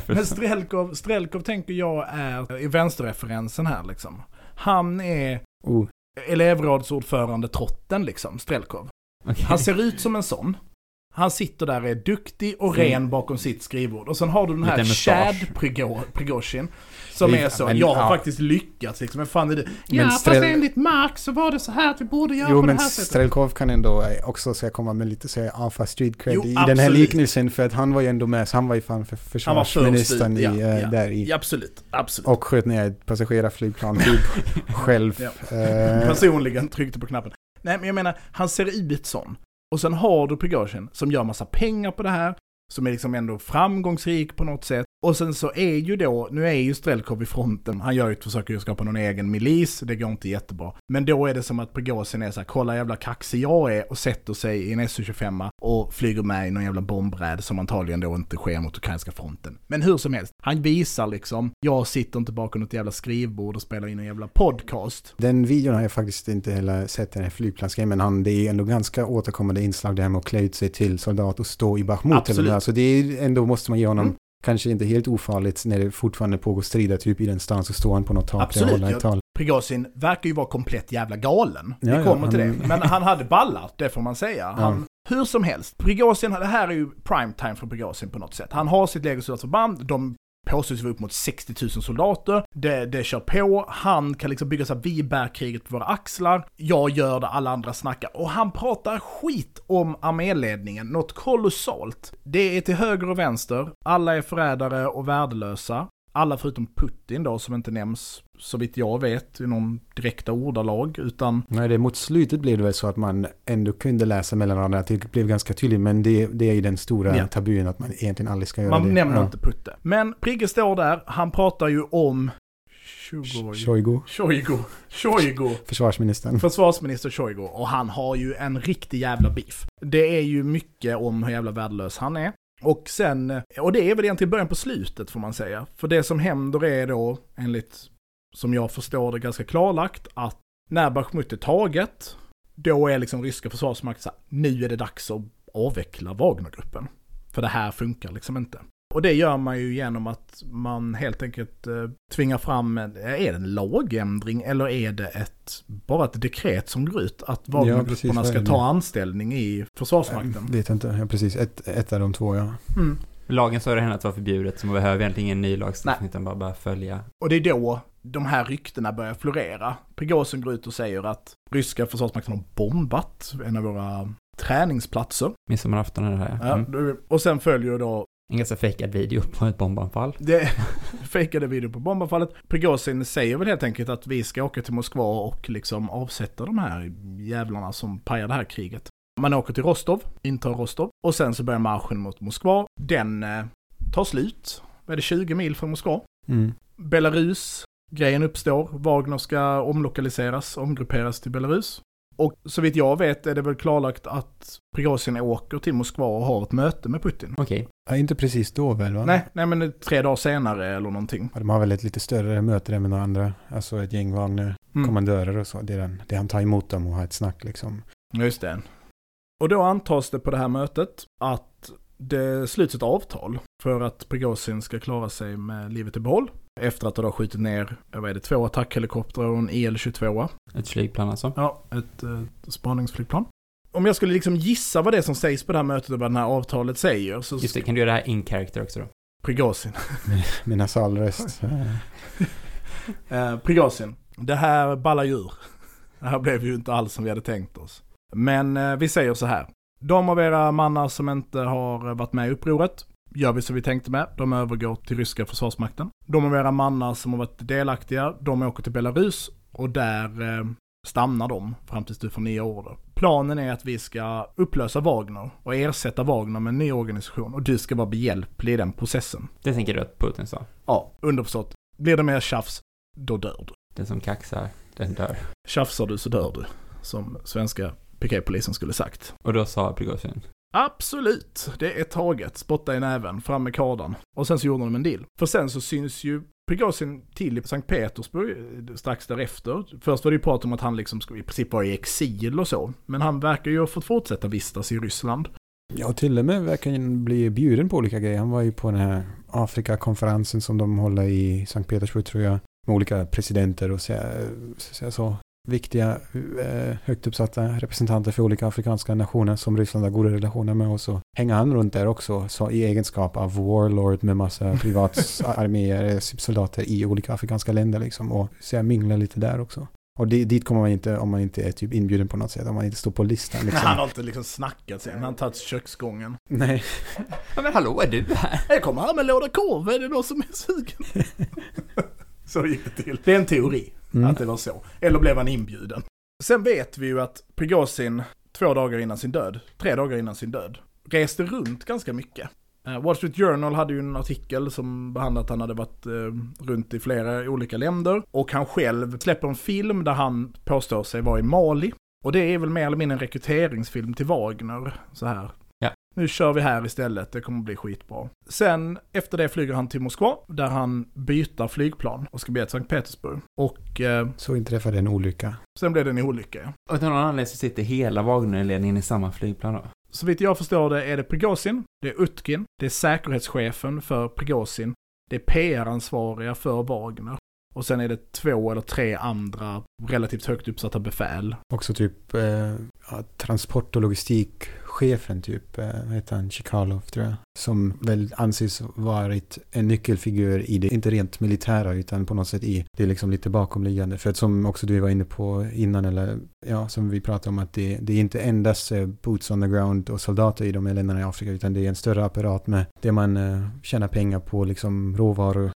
men. Strelkov, Strelkov tänker jag är i vänsterreferensen här liksom. Han är oh, elevrådsordförande trotten liksom, Strelkov. Okej. Han ser ut som en sån. Han sitter där och är duktig och Mm. ren bakom sitt skrivbord. Och sen har du den här. Chad Prigo- Prigozhin. Som är så, men, jag har ja. faktiskt lyckats liksom. Men fan är det? Men Ja, Strel- fast enligt Marx så var det så här att vi borde göra Jo på men det här sättet. Strelkov kan ändå också jag komma med lite så alpha street cred Jo, i den här absolut. liknelsen för att han var ju ändå med, så han var ju fan för försvarsministern ut, ja, i, eh, ja. där i. Ja, absolut, absolut. Och sköt ner ett passagerarflygplan typ själv. Ja. Eh, Personligen tryckte på knappen. Nej, men jag menar, han ser ut sån. Och sen har du Prigozjin som gör massa pengar på det här, som är liksom ändå framgångsrik på något sätt. Och sen så är ju då, nu är ju Strelkov i fronten, han gör ju ett försök att skapa någon egen milis, det går inte jättebra. Men då är det som att Prigozhin är så här, kolla jävla kaxig jag är och sätter sig i en SU-25 och flyger med i någon jävla bombräd som antagligen då inte sker mot ukrainska fronten. Men hur som helst, han visar liksom, jag sitter inte bakom något jävla skrivbord och spelar in en jävla podcast. Den videon har jag faktiskt inte heller sett, den här flygplansgrejen, men han, det är ändå ganska återkommande inslag det här med att klä ut sig till soldat och stå i Bachmut. Absolut. Eller, alltså det är ändå, måste man ge honom, Mm. kanske inte helt ofarligt när det fortfarande pågår strider typ i den stan, så står han på något tak Absolut, och håller ja. ett tal. Prigozhin verkar ju vara komplett jävla galen. Ja, Vi ja, kommer till han- det. Men han hade ballat, det får man säga. Han, Hur som helst, Prigozhin, det här är ju prime time för Prigozhin på något sätt. Han har sitt legosoldatsförband, de påstås vara upp mot 60 000 soldater. Det, det kör på, han kan liksom bygga så här, vi bär kriget på våra axlar. Jag gör det, alla andra snackar. Och han pratar skit om arméledningen, något kolossalt. Det är till höger och vänster, alla är förrädare och värdelösa. Alla förutom Putin då, som inte nämns så vitt jag vet i någon direkta ordalag, utan Nej, det, mot slutet blev det väl så att man ändå kunde läsa mellan raderna, det blev ganska tydligt, men det, det är ju den stora Ja. tabun att man egentligen aldrig ska göra man det. nämner Ja. inte Putte. Men Prigge står där, han pratar ju om. Shoigu, Shoigu. Shoigu. försvarsministern. Försvarsminister Shoigu. Och han har ju en riktig jävla beef. Det är ju mycket om hur jävla värdelös han är. Och sen, och det är väl egentligen början på slutet får man säga. För det som händer är då, enligt som jag förstår det ganska klarlagt, att när Bachmut är taget, då är liksom ryska försvarsmakten så här, nu är det dags att avveckla Wagnergruppen. För det här funkar liksom inte. Och det gör man ju genom att man helt enkelt eh, tvingar fram, en, är det en lagändring eller är det ett, bara ett dekret som går ut att Wagnergrupperna vad är ska ta anställning i Försvarsmakten? Vet inte, ja, precis. Ett, ett av de två, ja. Mm. Lagen sa det henne att det var förbjudet, så man behöver egentligen ingen ny lagstiftning, utan bara, bara följa. Och det är då de här ryktena börjar florera. Prigozhin går ut och säger att ryska försvarsmakten har bombat en av våra träningsplatser. Midsommarafton är det här. Ja, Mm. Och sen följer då En ganska fejkad video på ett bombanfall. det fejkade video på bombanfallet. Prigozhin säger väl helt enkelt att vi ska åka till Moskva och liksom avsätta de här jävlarna som pajar det här kriget. Man åker till Rostov, intar Rostov och sen så börjar marschen mot Moskva. Den eh, tar slut. Vad är det, 20 mil från Moskva? Mm. Belarus, grejen uppstår. Wagner ska omlokaliseras, omgrupperas till Belarus. Och så vitt jag vet är det väl klarlagt att Prigozhin åker till Moskva och har ett möte med Putin. Okej. Ja, inte precis då väl, va? Nej, nej men tre dagar senare eller någonting. Ja, De har väl ett lite större möte där med några andra, alltså ett gäng Mm. Wagner-kommandörer och så. Det är, den, det är han tar emot dem och har ett snack liksom. Just det. Och då antas det på det här mötet att det sluts ett avtal för att Prigozhin ska klara sig med livet i behåll. Efter att ha skjutit ner, vad är det, två attackhelikoptrar och en EL-22. Ett flygplan alltså. Ja, ett eh, spaningsflygplan. Om jag skulle liksom gissa vad det är som sägs på det här mötet och vad det här avtalet säger så... Just det, kan du göra det här in character också då? Prigozhin. Med nasalröst. Eh, Prigozhin. Det här ballar djur. Det här blev ju inte alls som vi hade tänkt oss. Men eh, vi säger så här. De av era mannar som inte har varit med i upproret gör vi som vi tänkte med. De övergår till ryska försvarsmakten. De av era mannar som har varit delaktiga, de åker till Belarus och där eh, stannar de fram tills du får nya order. Planen är att vi ska upplösa Wagner och ersätta Wagner med en ny organisation och du ska vara behjälplig i den processen. Det tänker du att Putin sa? Ja, underförstått. Blir det mer tjafs, då dör du. Den som kaxar, den dör. Tjafsar du så dör du, som svenska piketpolisen skulle sagt. Och då sa Prigozjin, Absolut, det är taget. Spotta i näven, fram med kardan. Och sen så gjorde de en deal. För sen så syns ju Prigozjin till i Sankt Petersburg eh, strax därefter. Först var det ju prat om att han liksom skulle i princip vara i exil och så. Men han verkar ju ha fått fortsätta vistas i Ryssland. Ja, till och med verkar han bli bjuden på olika grejer. Han var ju på den här Afrikakonferensen som de håller i Sankt Petersburg tror jag. Med olika presidenter och så, så, så viktiga, eh, högt uppsatta representanter för olika afrikanska nationer som Ryssland har goda relationer med. Och så hänger han runt där också så i egenskap av warlord med massa privatarméer, soldater i olika afrikanska länder liksom. Och så jag minglar lite där också. Och dit kommer man inte om man inte är typ inbjuden på något sätt, om man inte står på listan. Liksom. Han har inte liksom snackat sen, han har tagit köksgången. Nej. Ja men hallå, är du här? Jag kommer här med låda korv, är det någon som är sugen? så gick det till. Det är en teori, Mm. att det var så. Eller blev han inbjuden? Sen vet vi ju att Prigozhin, två dagar innan sin död, tre dagar innan sin död, reste runt ganska mycket. Eh, Wall Street Journal hade ju en artikel som behandlade att han hade varit eh, runt i flera olika länder. Och han själv släpper en film där han påstår sig vara i Mali. Och det är väl mer eller mindre en rekryteringsfilm till Wagner, så här. Nu kör vi här istället, det kommer bli skitbra. Sen, efter det flyger han till Moskva, där han byter flygplan och ska bege till Sankt Petersburg. Och eh, Så inträffade en olycka. sen blev det en olycka. Och av någon anledning så sitter hela Wagnerledningen i samma flygplan då. Så vitt jag förstår det är det Prigozhin, det är Utkin, det är säkerhetschefen för Prigozhin, det är PR-ansvariga för Wagner. Och sen är det två eller tre andra relativt högt uppsatta befäl. Också typ eh, transport och logistikchefen typ, eh, heter han, Chikalov tror jag. Som väl anses varit en nyckelfigur i det, inte rent militära utan på något sätt i det liksom lite bakomliggande. För att som också du var inne på innan eller ja, som vi pratade om att det, det är inte endast eh, boots on the ground och soldater i de här länderna i Afrika utan det är en större apparat med det man eh, tjänar pengar på, liksom råvaror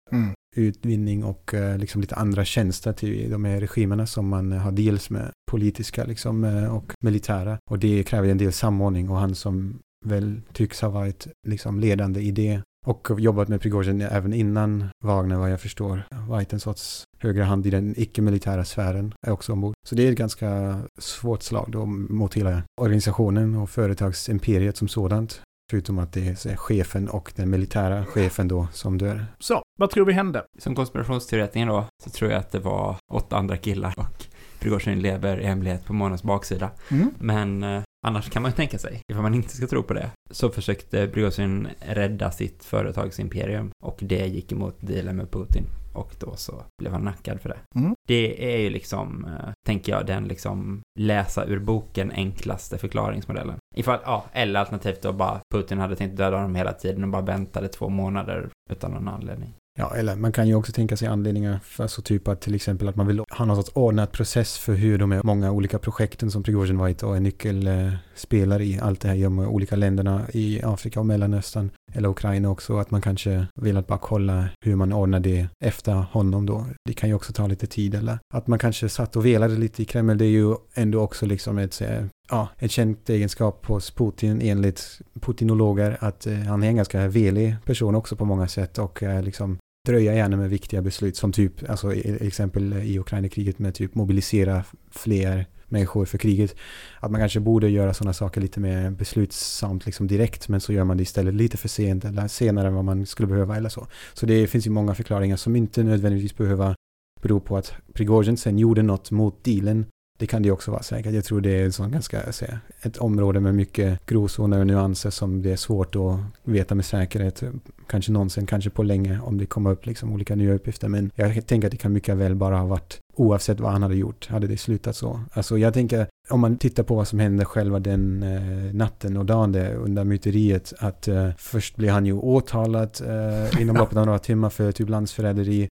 utvinning och eh, liksom lite andra tjänster till de här regimerna som man har deals med politiska liksom, eh, och militära. Och det kräver en del samordning och han som väl tycks ha varit liksom ledande i det och jobbat med Prigozjin även innan Wagner vad jag förstår. Varit en sorts högre hand i den icke-militära sfären är också ombord. Så det är ett ganska svårt slag då mot hela organisationen och företagsimperiet som sådant. Förutom att det är chefen och den militära chefen då som dör. Så, vad tror vi hände? Som konspirationsteoretiker då, så tror jag att det var åtta andra killar och Prigozjin lever i hemlighet på månens baksida. Men eh, annars kan man ju tänka sig, ifall man inte ska tro på det, så försökte Prigozjin rädda sitt företagsimperium och det gick emot dealen med Putin och då så blev han nackad för det. Mm. Det är ju liksom, eh, tänker jag, den liksom läsa ur boken enklaste förklaringsmodellen. Ifall, ja, eller alternativt då bara Putin hade tänkt döda dem hela tiden och bara väntade två månader utan någon anledning. Ja, eller man kan ju också tänka sig anledningar för så typ att till exempel att man vill ha någon sorts ordnad process för hur de är många olika projekten som Prigozjin varit och är nyckelspelare eh, i allt det här i de olika länderna i Afrika och Mellanöstern eller Ukraina också, att man kanske vill att bara kolla hur man ordnar det efter honom då. Det kan ju också ta lite tid eller att man kanske satt och velade lite i Kreml, det är ju ändå också liksom ett, eh, ja, ett känt egenskap hos Putin enligt putinologer att eh, han är en ganska velig person också på många sätt och eh, liksom dröja gärna med viktiga beslut som typ, alltså e-, exempel i Ukraina-kriget med typ mobilisera fler människor för kriget. Att man kanske borde göra sådana saker lite mer beslutsamt liksom direkt men så gör man det istället lite för sent eller senare än vad man skulle behöva eller så. Så det finns ju många förklaringar som inte nödvändigtvis behöver bero på att Prigozjin sen gjorde något mot dealen det kan det också vara säkert. Jag tror det är sån ganska, säga, ett område med mycket gråzoner och nyanser som det är svårt att veta med säkerhet. Kanske någonsin, kanske på länge om det kommer upp liksom olika nya uppgifter. Men jag tänker att det kan mycket väl bara ha varit oavsett vad han hade gjort, hade det slutat så. Alltså jag tänker, om man tittar på vad som hände själva den eh, natten och dagen där under myteriet, att eh, först blir han ju åtalad eh, inom loppet av några timmar för typ landsförräderi.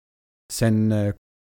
Sen eh,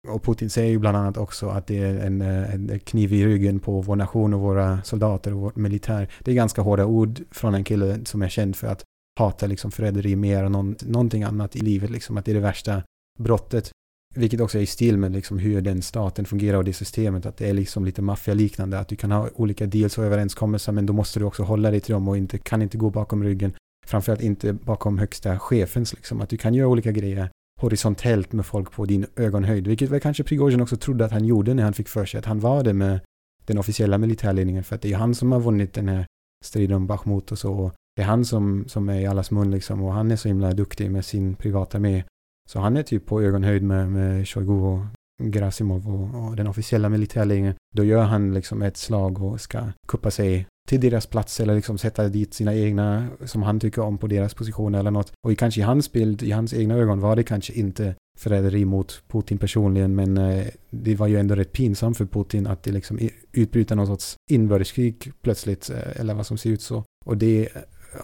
och Putin säger ju bland annat också att det är en, eh, en kniv i ryggen på vår nation och våra soldater och vår militär. Det är ganska hårda ord från en kille som är känd för att hata liksom förräderi mer än någon, någonting annat i livet, liksom att det är det värsta brottet. Vilket också är i stil med liksom hur den staten fungerar och det systemet, att det är liksom lite maffialiknande, att du kan ha olika deals och överenskommelser men då måste du också hålla dig till dem och inte, kan inte gå bakom ryggen. Framförallt inte bakom högsta chefens liksom, att du kan göra olika grejer horisontellt med folk på din ögonhöjd, vilket väl kanske Prigozjin också trodde att han gjorde när han fick för sig att han var det med den officiella militärledningen, för att det är han som har vunnit den här striden om Bachmut och så. Det är han som, som är i allas mun liksom och han är så himla duktig med sin privata armé. Så han är typ på ögonhöjd med, med Shoigu och Grasimov och, och den officiella militärledningen. Då gör han liksom ett slag och ska kuppa sig till deras plats eller liksom sätta dit sina egna som han tycker om på deras position eller något. Och kanske i hans bild, i hans egna ögon var det kanske inte förräderi mot Putin personligen men eh, det var ju ändå rätt pinsamt för Putin att det liksom utbryter någon sorts inbördeskrig plötsligt eh, eller vad som ser ut så. Och det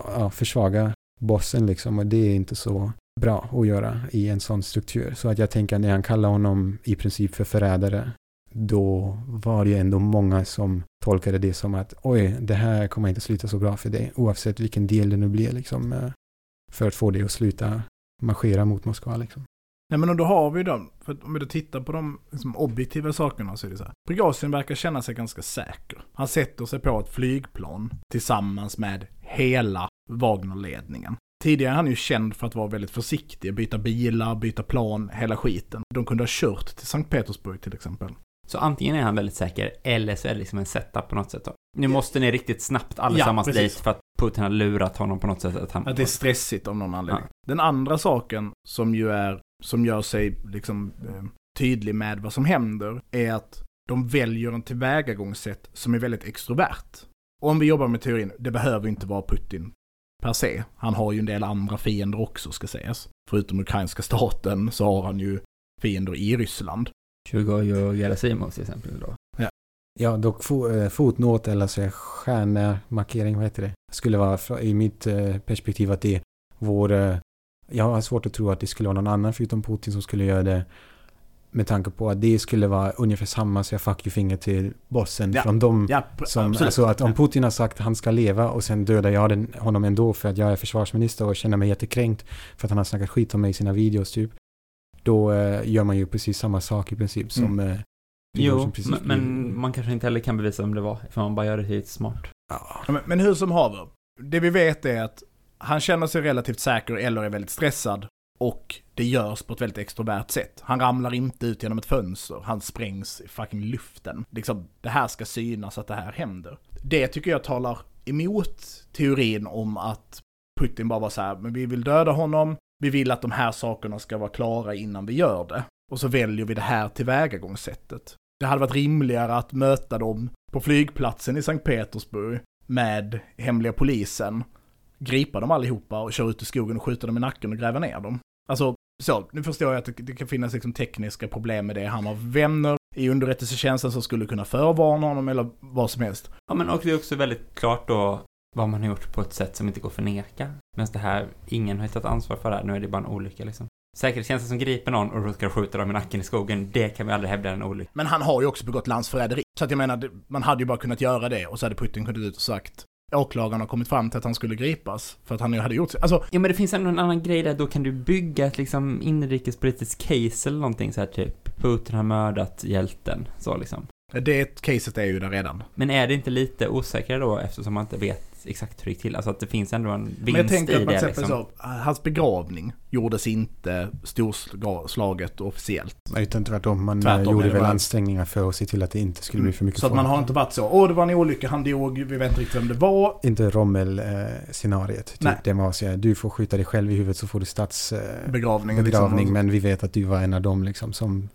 ja, försvagar bossen liksom och det är inte så bra att göra i en sån struktur. Så att jag tänker när han kallar honom i princip för förrädare då var det ju ändå många som tolkade det som att oj, det här kommer inte sluta så bra för dig, oavsett vilken del det nu blir liksom, eh, för att få dig att sluta marschera mot Moskva liksom. Nej men då har vi dem, för om vi då tittar på de liksom, objektiva sakerna så är det så här. Prigozjin verkar känna sig ganska säker. Han sätter sig på ett flygplan tillsammans med hela Wagnerledningen. Tidigare är han ju känd för att vara väldigt försiktig, byta bilar, byta plan, hela skiten. De kunde ha kört till Sankt Petersburg till exempel. Så antingen är han väldigt säker, eller så är det liksom en setup på något sätt då. Nu måste ni riktigt snabbt allesammans ja, dit för att Putin har lurat honom på något sätt. Att, han... att det är stressigt av någon anledning. Ja. Den andra saken som ju är, som gör sig liksom eh, tydlig med vad som händer, är att de väljer en tillvägagångssätt som är väldigt extrovert. Och om vi jobbar med teorin, det behöver inte vara Putin per se. Han har ju en del andra fiender också ska sägas. Förutom ukrainska staten så har han ju fiender i Ryssland. Tjugoj och Gerasimov till exempel då. Ja, ja dock fo eh, fotnot eller så stjärnmarkering, vad heter det? Skulle vara i mitt eh, perspektiv att det vore... Jag har svårt att tro att det skulle vara någon annan förutom Putin som skulle göra det. Med tanke på att det skulle vara ungefär samma så jag fuck you finger till bossen ja. från dem. Ja, som, alltså att om Putin har sagt att han ska leva och sen dödar jag den, honom ändå för att jag är försvarsminister och känner mig jättekränkt för att han har snackat skit om mig i sina videos typ då eh, gör man ju precis samma sak i princip som mm. eh, Jo, men, men, man kanske inte heller kan bevisa om det var, för man bara gör det helt smart. Ja. Men, men hur som haver, det vi vet är att han känner sig relativt säker eller är väldigt stressad och det görs på ett väldigt extrovert sätt. Han ramlar inte ut genom ett fönster, han sprängs i fucking luften. Liksom, det här ska synas att det här händer. Det tycker jag talar emot teorin om att Putin bara var så här, men vi vill döda honom, vi vill att de här sakerna ska vara klara innan vi gör det. Och så väljer vi det här tillvägagångssättet. Det hade varit rimligare att möta dem på flygplatsen i Sankt Petersburg med hemliga polisen, gripa dem allihopa och köra ut i skogen och skjuta dem i nacken och gräva ner dem. Alltså, så, nu förstår jag att det, det kan finnas liksom tekniska problem med det. Han har vänner i underrättelsetjänsten som skulle kunna förvarna honom eller vad som helst. Ja, men och det är också väldigt klart då vad man har gjort på ett sätt som inte går att förneka. Men det här, ingen har hittat ansvar för det här, nu är det bara en olycka liksom. Säkerhetstjänsten som griper någon och råkar skjuta dem i nacken i skogen, det kan vi aldrig hävda är en olycka. Men han har ju också begått landsförräderi. Så att jag menar, man hade ju bara kunnat göra det och så hade Putin kunnat ut och sagt åklagaren har kommit fram till att han skulle gripas för att han ju hade gjort Alltså... Ja, men det finns ändå en annan grej där, då kan du bygga ett liksom inrikespolitiskt case eller någonting så här typ. Putin har mördat hjälten, så liksom. Det caset är ju där redan. Men är det inte lite osäkrare då eftersom man inte vet exakt hur det gick till? Alltså att det finns ändå en vinst Men jag tänker att man liksom. så, hans begravning gjordes inte storslaget officiellt. Utan tvärtom, man tvärtom, gjorde väl ansträngningar för att se till att det inte skulle bli för mycket Så att man har inte varit så, åh det var en olycka, han dog, vi vet inte riktigt vem det var. Inte Rommel-scenariet. Typ Nej. Det var så du får skjuta dig själv i huvudet så får du statsbegravning. Eh, begravning, liksom. Men vi vet att du var en av dem liksom som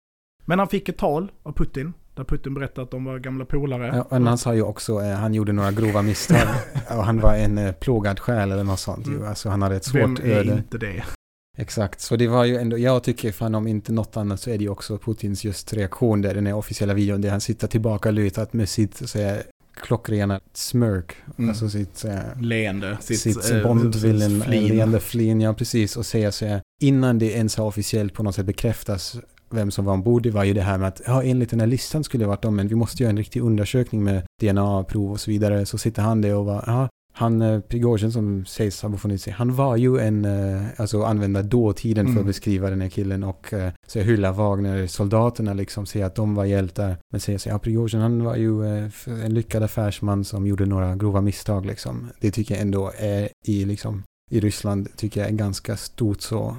men han fick ett tal av Putin Där Putin berättade att de var gamla polare. Ja, men han sa ju också, eh, han gjorde några grova misstag. och han var en eh, plågad själ eller något sånt. Mm. Alltså han hade ett Vem svårt är öde. inte det? Exakt, så det var ju ändå, jag tycker fan om inte något annat så är det ju också Putins just reaktion där, den här officiella videon där han sitter tillbaka lutat med sitt så här, klockrena smirk, Mm. alltså sitt så här, Leende. sitt, eh, Bondvillen, leende flin, ja precis, och säga så här, innan det ens har officiellt på något sätt bekräftas vem som var ombord, det var ju det här med att ja, enligt den här listan skulle det varit de, men vi måste göra en riktig undersökning med DNA-prov och så vidare, så sitter han där och var, ja, han, eh, Prigozjin som sägs ha befunnit sig, han var ju en, eh, alltså använda dåtiden för att Mm. beskriva den här killen och eh, så hylla Wagner-soldaterna liksom, säga att de var hjältar, men säga så ja, Prigozjin han var ju en lyckad affärsman som gjorde några grova misstag liksom. Det tycker jag ändå är i liksom, i Ryssland tycker jag är ganska stort så,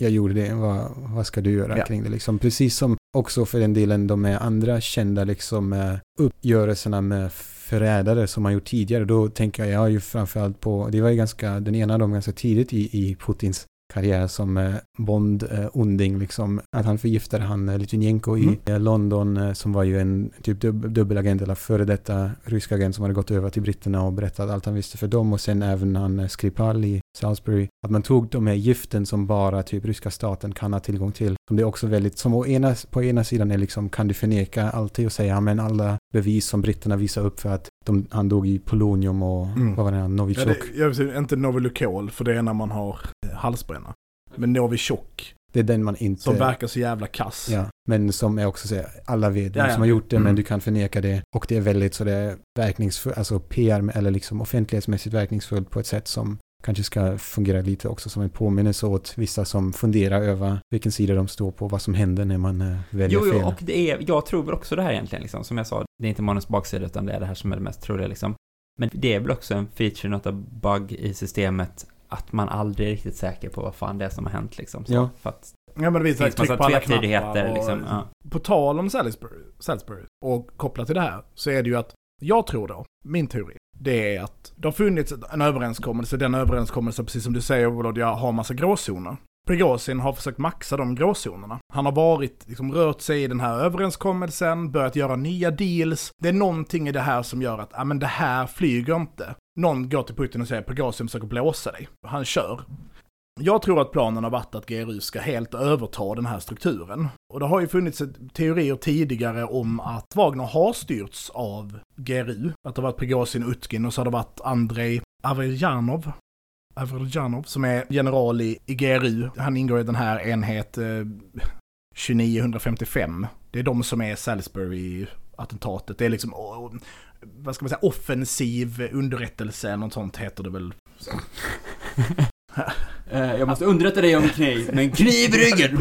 jag gjorde det, vad, vad ska du göra Ja. kring det liksom? Precis som också för den delen de andra kända liksom eh, uppgörelserna med förrädare som man gjort tidigare. Då tänker jag, jag ju framförallt på, det var ju ganska, den ena av dem ganska tidigt i, i Putins karriär som eh, Bond-onding liksom. Att han förgiftade han eh, Litvinenko Mm. i eh, London som var ju en typ dub dubbelagent eller före detta rysk agent som hade gått över till britterna och berättat allt han visste för dem och sen även han eh, Skripal i Salisbury. Att man tog de här giften som bara typ ryska staten kan ha tillgång till. Som det är också väldigt, som å ena, på ena sidan är liksom, kan du förneka alltid och säga, men alla bevis som britterna visar upp för att de, han dog i polonium och Mm. vad var det, Ja, Novichok. det, jag inte Novilucol, för det är när man har eh, halsbränna. Men Novichok, det är den man inte... som verkar så jävla kass. Ja, men som är också så alla vet Ja, ja. som har gjort det, Mm. men du kan förneka det. Och det är väldigt så det är verkningsfullt, alltså PR eller liksom offentlighetsmässigt verkningsfullt på ett sätt som kanske ska fungera lite också som en påminnelse åt vissa som funderar över vilken sida de står på, vad som händer när man eh, väljer Jo, fel. jo, och det är, jag tror väl också det här egentligen, liksom, som jag sa, det är inte månens baksida, utan det är det här som är det mest troliga, liksom. Men det är väl också en feature, något av bug i systemet, att man aldrig är riktigt säker på vad fan det är som har hänt, liksom. Så, Ja. För att Ja men det det visar finns tryck på alla knappar. Och, liksom. Ja. På tal om Salisbury, Salisbury och kopplat till det här så är det ju att jag tror då, min teori, det är att det har funnits en överenskommelse, den överenskommelsen, precis som du säger Volodja, har massa gråzoner. Prigozjin har försökt maxa de gråzonerna. Han har varit, liksom rört sig i den här överenskommelsen, börjat göra nya deals. Det är någonting i det här som gör att, ja men det här flyger inte. Någon går till Putin och säger Prigozjin försöker blåsa dig. Han kör. Jag tror att planen har varit att GRU ska helt överta den här strukturen. Och det har ju funnits teorier tidigare om att Wagner har styrts av GRU. Att det har varit Prigozjin, Utkin och så har det varit Andrei Averjanov. Averjanov som är general i, i GRU. Han ingår i den här enhet eh, 2955. Det är de som är Salisbury-attentatet. Det är liksom, vad ska man säga, offensiv underrättelse, något sånt heter det väl. Eh, Jag måste underrätta dig om kniv, men kniv i ryggen!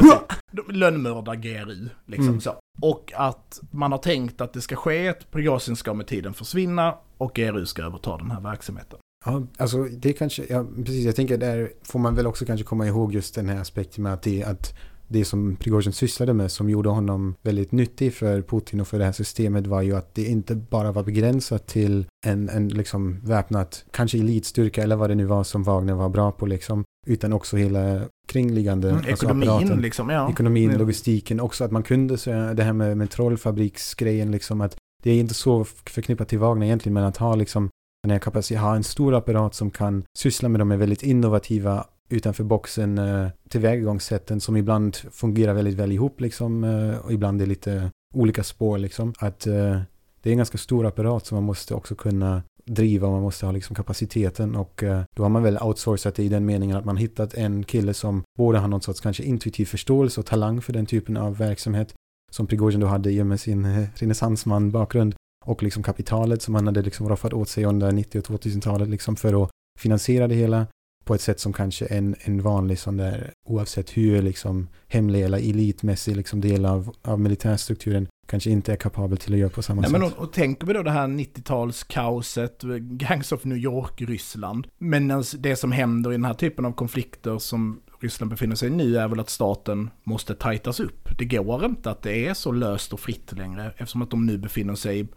Lönnmördar GRU, liksom Mm. så. Och att man har tänkt att det ska ske, att Prigozjin ska med tiden försvinna och GRU ska överta den här verksamheten. Ja, alltså det kanske, ja precis, jag tänker där får man väl också kanske komma ihåg just den här aspekten med att det, att det som Prigozjin sysslade med som gjorde honom väldigt nyttig för Putin och för det här systemet var ju att det inte bara var begränsat till en, en liksom väpnat, kanske elitstyrka eller vad det nu var som Wagner var bra på liksom, utan också hela kringliggande alltså Ekonomin apparaten. liksom, ja. Ekonomin, Ja. logistiken, också att man kunde säga det här med, med trollfabriksgrejen liksom att det är inte så förknippat till Wagner egentligen men att ha liksom den här kapaciteten, ha en stor apparat som kan syssla med de här väldigt innovativa utanför boxen eh, tillvägagångssätten som ibland fungerar väldigt väl ihop liksom eh, och ibland är lite olika spår liksom. Att eh, det är en ganska stor apparat som man måste också kunna driva och man måste ha liksom kapaciteten och eh, då har man väl outsourcat det i den meningen att man hittat en kille som både har någon sorts kanske intuitiv förståelse och talang för den typen av verksamhet som Prigozjin då hade i och med sin eh, renässansman bakgrund och liksom kapitalet som han hade liksom roffat åt sig under 90 och 2000-talet liksom för att finansiera det hela på ett sätt som kanske en, en vanlig sån där, oavsett hur liksom hemlig eller elitmässig liksom del av, av militärstrukturen kanske inte är kapabel till att göra på samma Nej, sätt. men och, och tänker vi då det här 90-talskaoset, Gangs of New York, Ryssland. Men det som händer i den här typen av konflikter som Ryssland befinner sig i nu är väl att staten måste tajtas upp. Det går inte att det är så löst och fritt längre eftersom att de nu befinner sig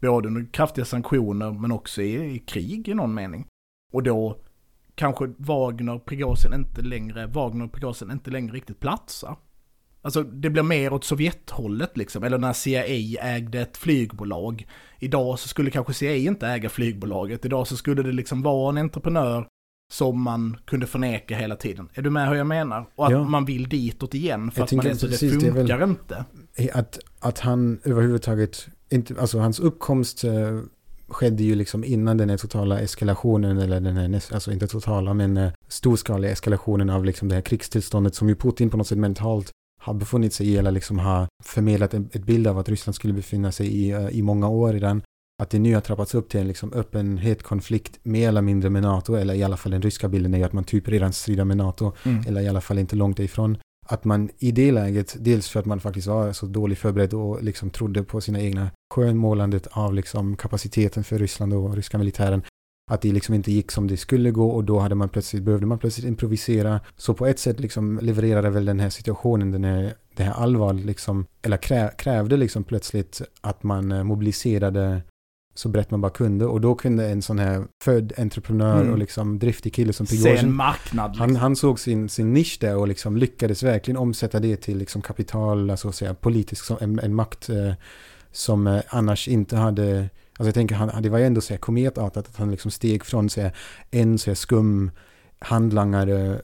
både under kraftiga sanktioner men också i, i krig i någon mening. Och då kanske Wagner, Prigozjin inte längre, Wagner och Prigozjin inte längre riktigt platsar. Alltså det blir mer åt Sovjethållet liksom, eller när CIA ägde ett flygbolag. Idag så skulle kanske CIA inte äga flygbolaget, idag så skulle det liksom vara en entreprenör som man kunde förneka hela tiden. Är du med hur jag menar? Och att Ja. man vill ditåt igen för Jag att man inte, det precis, det funkar väl- inte. Att, att han överhuvudtaget inte, alltså hans uppkomst eh, skedde ju liksom innan den här totala eskalationen, eller den här, alltså inte totala, men eh, storskaliga eskalationen av liksom det här krigstillståndet som ju Putin på något sätt mentalt har befunnit sig i, eller liksom har förmedlat en, ett bild av att Ryssland skulle befinna sig i, eh, i många år redan. Att det nu har trappats upp till en liksom öppen, het konflikt mer eller mindre med NATO, eller i alla fall den ryska bilden är ju att man typ redan strider med NATO, Mm. eller i alla fall inte långt ifrån. Att man i det läget, dels för att man faktiskt var så dåligt förberedd och liksom trodde på sina egna skönmålandet av liksom kapaciteten för Ryssland och ryska militären, att det liksom inte gick som det skulle gå och då hade man plötsligt, behövde man plötsligt improvisera. Så på ett sätt liksom levererade väl den här situationen, den här, det här allvaret liksom, eller krä, krävde liksom plötsligt att man eh, mobiliserade så brett man bara kunde och då kunde en sån här född entreprenör Mm. och liksom driftig kille som Prigozjin marknad. Liksom. han, han såg sin, sin nisch där och liksom lyckades verkligen omsätta det till liksom kapital, alltså att säga politisk, en, en makt eh, som eh, annars inte hade, alltså jag tänker, han, det var ju ändå så här kometartat att han liksom steg från så här, en så här skum handlangare,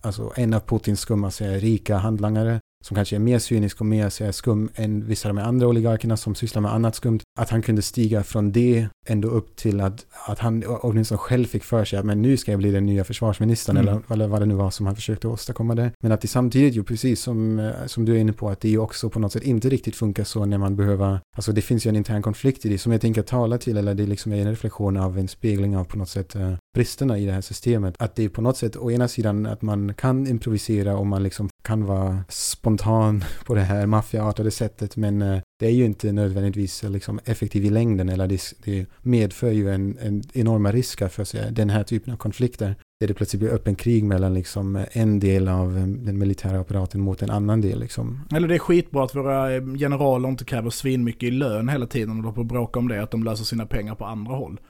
alltså en av Putins skumma så här, rika handlangare, som kanske är mer cynisk och mer så här, skum än vissa av de andra oligarkerna som sysslar med annat skumt, att han kunde stiga från det ändå upp till att, att han åtminstone själv fick för sig att men nu ska jag bli den nya försvarsministern Mm. eller, eller vad det nu var som han försökte åstadkomma det. Men att det samtidigt ju precis som, eh, som du är inne på att det ju också på något sätt inte riktigt funkar så när man behöver, alltså det finns ju en intern konflikt i det som jag tänker tala till eller det liksom är en reflektion av en spegling av på något sätt eh, bristerna i det här systemet. Att det är på något sätt å ena sidan att man kan improvisera och man liksom kan vara spontan på det här maffiaartade sättet men eh, det är ju inte nödvändigtvis eh, liksom effektiv i längden eller det, det medför ju en, en enorma risker för sig, den här typen av konflikter. Där det plötsligt blir öppen krig mellan liksom en del av eh, den militära apparaten mot en annan del liksom. Eller det är skitbra att våra generaler inte kräver svinmycket i lön hela tiden och de får bråka om det, att de löser sina pengar på andra håll.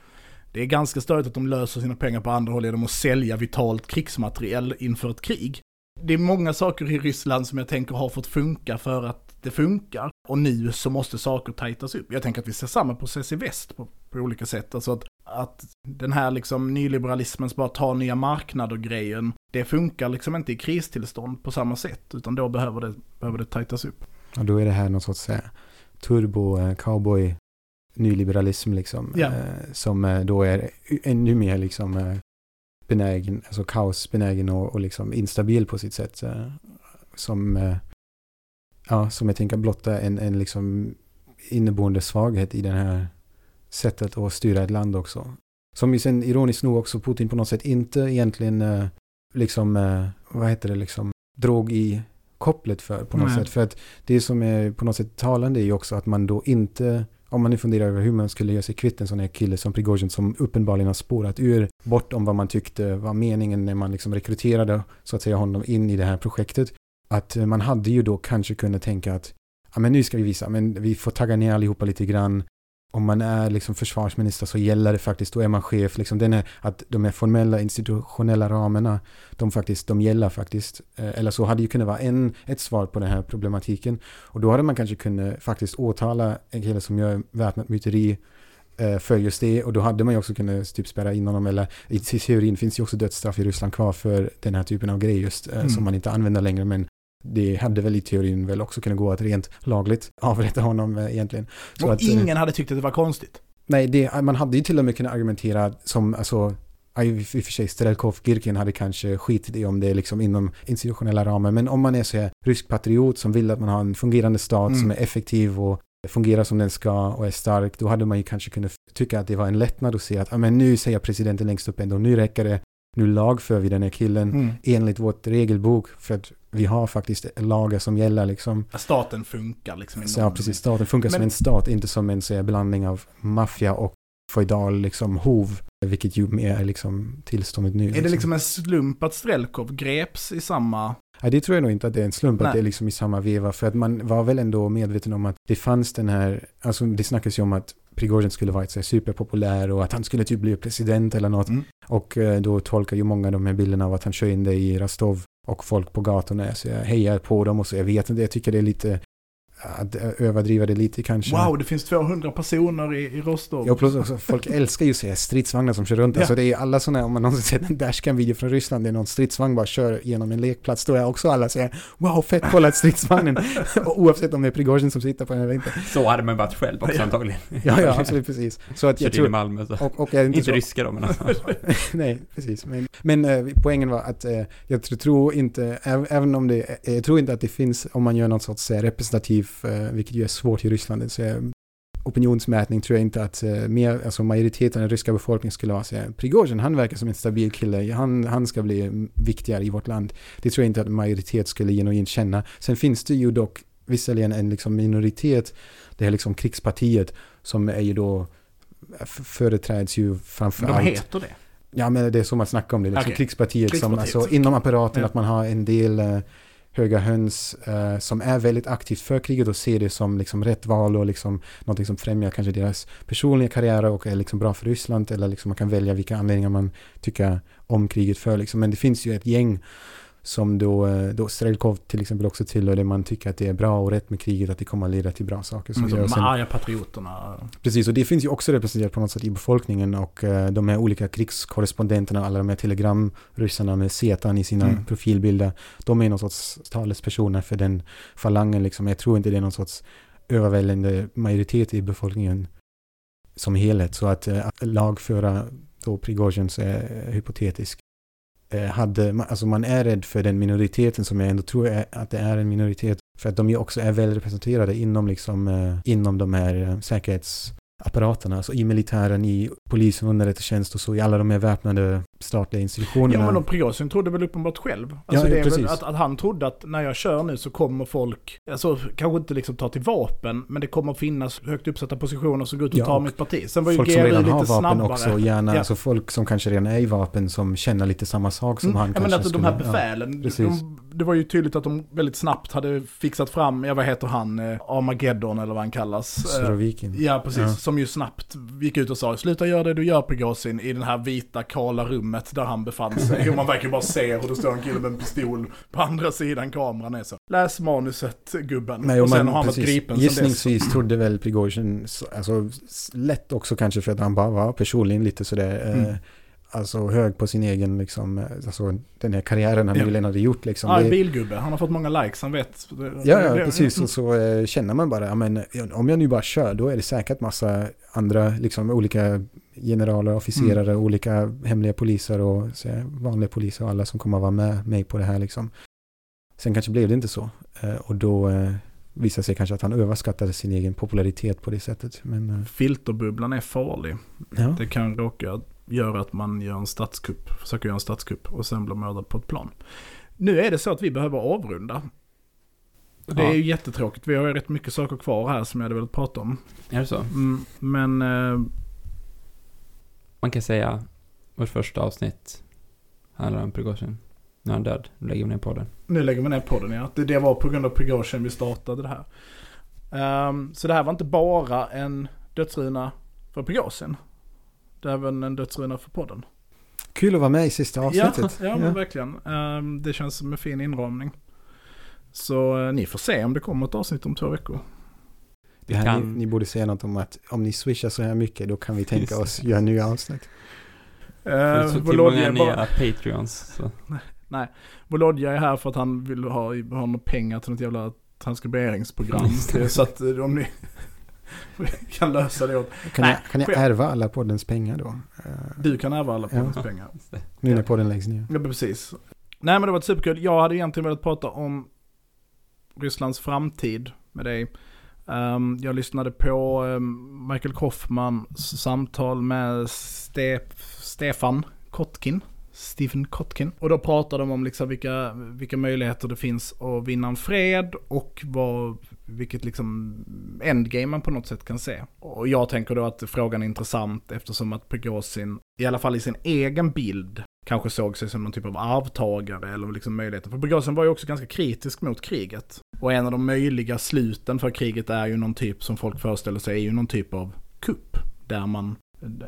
Det är ganska störigt att de löser sina pengar på andra håll genom att sälja vitalt krigsmateriel inför ett krig. Det är många saker i Ryssland som jag tänker har fått funka för att det funkar. Och nu så måste saker tajtas upp. Jag tänker att vi ser samma process i väst på, på olika sätt. Alltså att, att den här liksom nyliberalismens bara ta nya marknader-grejen, det funkar liksom inte i kristillstånd på samma sätt. Utan då behöver det, behöver det tajtas upp. Och då är det här någon sorts eh, turbo-cowboy... Eh, nyliberalism liksom. Eh, som eh, då är ännu mer liksom eh, benägen, alltså kaosbenägen och, och liksom instabil på sitt sätt. Eh, som, ja, som jag tänker blotta en, en liksom inneboende svaghet i det här sättet att styra ett land också. Som ju sen ironiskt nog också Putin på något sätt inte egentligen liksom, vad heter det liksom, drog i kopplet för på något Nej. sätt. För att det som är på något sätt talande är ju också att man då inte, om man nu funderar över hur man skulle göra sig kvitt en sån här kille som Prigozjin som uppenbarligen har spårat ur bortom vad man tyckte var meningen när man liksom rekryterade så att säga honom in i det här projektet. Att eh, man hade ju då kanske kunnat tänka att ja, men nu ska vi visa, men vi får tagga ner allihopa lite grann. Om man är liksom försvarsminister så gäller det faktiskt, då är man chef. Liksom den är, att de här formella institutionella ramarna, de faktiskt, de gäller faktiskt. Eh, Eller så hade ju kunnat vara en, ett svar på den här problematiken. Och då hade man kanske kunnat faktiskt åtala en kille som gör väpnat myteri eh, för just det. Och då hade man ju också kunnat typ spärra in honom. Eller i teorin finns ju också dödsstraff i Ryssland kvar för den här typen av grejer just. eh, Mm. Som man inte använder längre. Men det hade väl i teorin väl också kunnat gå att rent lagligt avrätta honom eh, egentligen. Så och att, eh, ingen hade tyckt att det var konstigt. Nej, det, man hade ju till och med kunnat argumentera som, alltså, i och för sig, Strelkov, Girkin hade kanske skitit i om det är liksom inom institutionella ramar, men om man är så här rysk patriot som vill att man har en fungerande stat Mm. som är effektiv och fungerar som den ska och är stark, då hade man ju kanske kunnat tycka att det var en lättnad att se att, ja men nu säger presidenten längst upp ändå, nu räcker det, nu lagför vi den här killen Mm. enligt vårt regelbok, för att vi har faktiskt lagar som gäller liksom. Staten funkar liksom. ja, precis. Staten funkar som Men- en stat, inte som en så blandning av maffia och feodal liksom, hov. Vilket ju mer är liksom tillståndet nu. Är det liksom en slump att Strelkov greps i samma... Ja, det tror jag nog inte att det är en slump Nej. att det är liksom i samma veva. För att man var väl ändå medveten om att det fanns den här, alltså det snackas ju om att Prigozjin skulle varit så superpopulär och att han skulle typ bli president eller något. Mm. Och eh, då tolkar ju många de här bilderna av att han kör in det i Rostov och folk på gatorna, så jag hejar på dem och så. Jag vet inte, jag tycker det är lite att överdriva det lite kanske. Wow, det finns 200 personer i, i Rostov. Ja, plus också, folk älskar ju att se stridsvagnar som kör runt. Ja. Alltså det är alla sådana, om man någonsin sett en dashcam-video från Ryssland, det är någon stridsvagn bara kör genom en lekplats, då är också alla säger wow, fett kolla stridsvagnen. Och Oavsett om det är Prigozjin som sitter på den eller inte. Så hade man varit själv också Ja. antagligen. Ja, ja, absolut, precis. Så att jag in i tror... Malmö så. Och, och inte, Inte så, ryska då men alltså. Nej, precis. Men, men eh, poängen var att eh, jag tr- tror inte, äv- även om det, eh, jag tror inte att det finns, om man gör något sorts eh, representativ, eh, vilket ju är svårt i Ryssland, så eh, opinionsmätning tror jag inte att eh, mer, alltså majoriteten av den ryska befolkningen skulle här, Prigozjin, han verkar som en stabil kille, han, han ska bli mm, viktigare i vårt land. Det tror jag inte att majoritet skulle genuint känna. Sen finns det ju dock visserligen en liksom minoritet, det här liksom krigspartiet, som är ju då företräds ju framför Men de allt heter det. Ja, men det är så man snackar om det. Liksom Okej. krigspartiet, som alltså inom apparaten Ja. att man har en del höga höns eh, som är väldigt aktivt för kriget och ser det som liksom rätt val och liksom någonting som främjar kanske deras personliga karriärer och är liksom bra för Ryssland eller liksom man kan välja vilka anledningar man tycker om kriget för liksom. Men det finns ju ett gäng som då, eh, då Strelkov till exempel också tillhör där man tycker att det är bra och rätt med kriget, att det kommer att leda till bra saker. Så gör de sen- arga patrioterna. Precis, och det finns ju också representerat på något sätt i befolkningen och eh, de här olika krigskorrespondenterna, alla de här telegramryssarna med Zetan i sina Mm. profilbilder, de är någon sorts talespersoner för den falangen liksom. Jag tror inte det är någon sorts överväldigande majoritet i befolkningen som helhet, så att, eh, att lagföra då Prigozjin är eh, hypotetisk. Eh, hade, alltså man är rädd för den minoriteten som jag ändå tror är, att det är en minoritet. För att de ju också är väl representerade inom, liksom, eh, inom de här eh, säkerhetsapparaterna. Alltså i militären, i polisen, underrättelsetjänst och så, i alla de här väpnade statliga institutionerna. Ja men de Prigozjin trodde väl uppenbart själv. Ja, Alltså det är precis. väl att, att han trodde att när jag kör nu så kommer folk, alltså kanske inte liksom ta till vapen, men det kommer finnas högt uppsatta positioner som går ut och Ja, tar och mitt parti. Sen var ju folk som redan lite har vapen snabbare. också, gärna, Ja. alltså folk som kanske redan är i vapen som känner lite samma sak som Mm, han ja, men kanske att de skulle- här befälen, precis. de, det var ju tydligt att de väldigt snabbt hade fixat fram, ja vad heter han, eh, Armageddon eller vad han kallas. Ja, Eh, Surovikin. Ja, precis. Ja. Som ju snabbt gick ut och sa, sluta göra det du gör Prigozjin i det här vita kala rummet där han befann sig. Och man verkligen bara ser hur det står en kille med en pistol på andra sidan kameran är så. Läs manuset gubben. Nej, och sen men har han varit gripen sen dess. Gissningsvis trodde väl Prigozjin, så- alltså lätt också kanske för att han bara var personligen lite sådär, eh, Mm. alltså hög på sin egen liksom, eh, alltså den här karriären han Ja. nyligen hade gjort liksom. Ja, Det- bilgubbe. Han har fått många likes, han vet. Ja, ja, precis. Och så eh, känner man bara, men om jag nu bara kör, då är det säkert massa andra, liksom olika generaler, officerare, Mm. olika hemliga poliser och vanliga poliser och alla som kommer att vara med mig på det här liksom. Sen kanske blev det inte så. Eh, och då eh, visade sig kanske att han överskattade sin egen popularitet på det sättet. Men eh, Filterbubblan är farlig. ja, Det kan råka göra att man gör en statskupp, försöker göra en statskupp och sen blir mördad på ett plan. Nu är det så att vi behöver avrunda. Det är ju jättetråkigt. Vi har ju rätt mycket saker kvar här som jag hade velat prata om. Är det så? Mm, men eh, Man kan säga, vårt första avsnitt handlar om Prigozjin. Nu är han död, nu lägger vi ner podden. nu lägger vi ner podden ja. Det, det var på grund av Prigozjin vi startade det här. Ehm, så det här var inte bara en dödsruna för Prigozjin. Det är även en dödsruna för podden. kul att vara med i sista avsnittet. Ja, ja, men verkligen. Ehm, det känns som en fin inramning. Så eh, ni får se om det kommer ett avsnitt om två veckor. Det här, kan- ni, ni borde säga något om att om ni swishar så här mycket då kan vi tänka oss göra nya avsnitt. Uh, Volodja, många är nya bara, Patreons. Så. Volodja är här för att han vill ha, ha några pengar till något jävla transkriberingsprogram. Just så att eh, om ni kan lösa det åt. Kan, Nej, jag, kan jag ärva alla poddens pengar då? Eh, Du kan ärva alla Ja. poddens pengar. nu när Ja. podden läggs ner. Ja, precis. Nej men det var superkul. Jag hade egentligen velat prata om Rysslands framtid med dig. Um, jag lyssnade på um, Michael Kaufmans samtal med Ste- Stefan Kotkin. Stephen Kotkin. Och då pratade de om liksom vilka, vilka möjligheter det finns att vinna en fred och vad, vilket liksom endgame man på något sätt kan se. Och jag tänker då att frågan är intressant eftersom att Prigozjin, i alla fall i sin egen bild, kanske såg sig som någon typ av arvtagare eller liksom möjligheter. För Prigozjin var ju också ganska kritisk mot kriget. Och en av de möjliga sluten för kriget är ju någon typ som folk föreställer sig är ju någon typ av kupp. Där man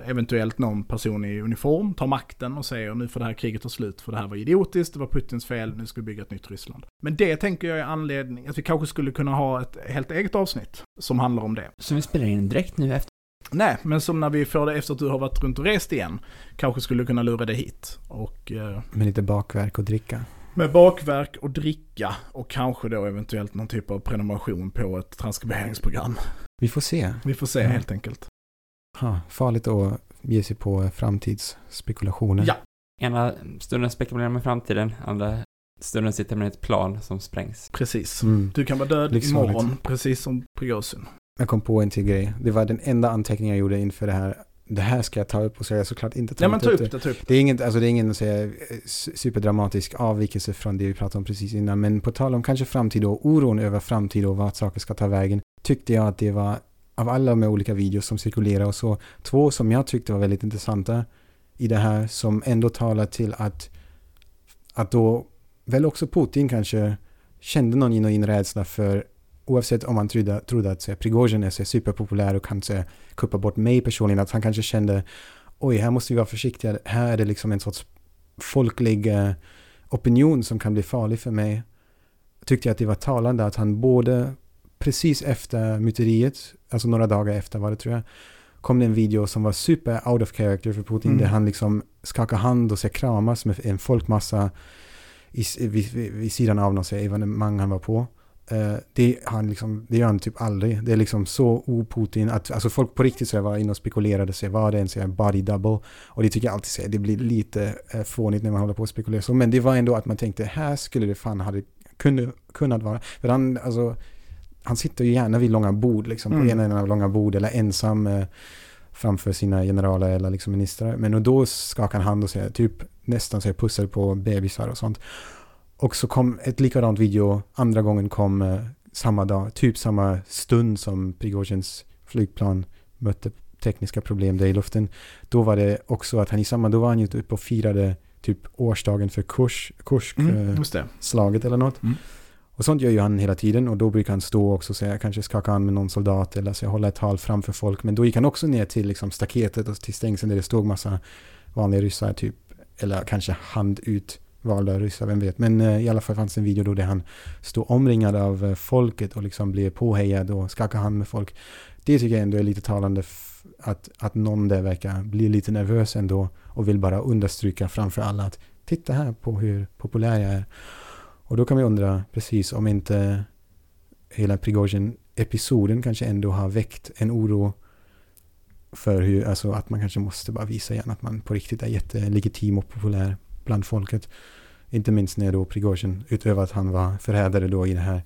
eventuellt någon person i uniform tar makten och säger nu får det här kriget ta slut för det här var idiotiskt, det var Putins fel, nu ska vi bygga ett nytt Ryssland. Men det tänker jag är anledning, att vi kanske skulle kunna ha ett helt eget avsnitt som handlar om det. Som vi spelar in direkt nu efter. Nej, men som när vi får det efter att du har varit runt och rest igen, kanske skulle kunna lura dig hit. Och eh, Med lite bakverk och dricka. med bakverk och dricka och kanske då eventuellt någon typ av prenumeration på ett transkriberingsprogram. Vi får se. Vi får se Ja. helt enkelt. Ha, farligt att ge sig på framtidsspekulationer. Ja. Ena stunden spekulerar man i framtiden, andra stunden sitter man i ett plan som sprängs. Precis. Mm. Du kan vara död Livsfarligt. imorgon, precis som Prigozhin. Jag kom på en till grej. Det var den enda anteckningen jag gjorde inför det här. Det här ska jag ta upp och så har jag såklart inte tagit Ja men ta upp det. det, ta upp det. Det är inget, alltså det är ingen så här, eh, su- superdramatisk avvikelse från det vi pratade om precis innan. Men på tal om kanske framtid och oron över framtid och vart saker ska ta vägen. Tyckte jag att det var, av alla de olika videos som cirkulerar och så, två som jag tyckte var väldigt intressanta i det här som ändå talar till att, att då väl också Putin kanske kände någon genuin rädsla för oavsett om man trodde, trodde att Prigozjin är så superpopulär och kan så kuppa bort mig personligen, att han kanske kände oj, här måste vi vara försiktiga, här är det liksom en sorts folklig eh, opinion som kan bli farlig för mig. Tyckte jag att det var talande att han både precis efter myteriet, alltså några dagar efter var det tror jag, kom det en video som var super out of character för Putin, Mm. där han liksom skakar hand och så här kramas med en folkmassa i, vid, vid, sidan av här evenemang han var på. Eh, det, han liksom, det gör han typ aldrig. Det är liksom så o-Putin att alltså folk på riktigt så var inne och spekulerade sig, var det en så här body double? Och det tycker jag alltid så här, det blir lite eh, fånigt när man håller på och spekulerar så. Men det var ändå att man tänkte, här skulle det fan hade kunde, kunnat vara. För han, alltså, han sitter ju gärna vid långa bord, liksom, Mm. på ena änden av långa bord eller ensam eh, framför sina generaler eller liksom ministrar. Men och då skakar han hand och säger typ nästan säger pussar på bebisar och sånt. Och så kom ett likadant video, andra gången kom eh, samma dag, typ samma stund som Prigozjins flygplan mötte tekniska problem där i luften. Då var det också att han i samma, då var han ju uppe och firade typ årsdagen för Kursk, Kursk Mm, eh, slaget eller något. Mm. Och sånt gör ju han hela tiden och då brukar han stå också och säga, kanske skaka hand med någon soldat eller så hålla ett tal framför folk. Men då gick han också ner till liksom staketet och till stängseln där det stod massa vanliga ryssar typ, eller kanske hand ut valda ryssar, vem vet. Men eh, i alla fall fanns en video då där han stod omringad av eh, folket och liksom blev påhejad och skakade hand med folk. Det tycker jag ändå är lite talande att, att någon där verkar bli lite nervös ändå och vill bara understryka framför alla att titta här på hur populär jag är. Och då kan vi undra precis om inte hela Prigozjin-episoden kanske ändå har väckt en oro för hur, alltså att man kanske måste bara visa igen att man på riktigt är jättelegitim och populär bland folket. Inte minst när då Prigozjin, utöver att han var förrädare då i det här,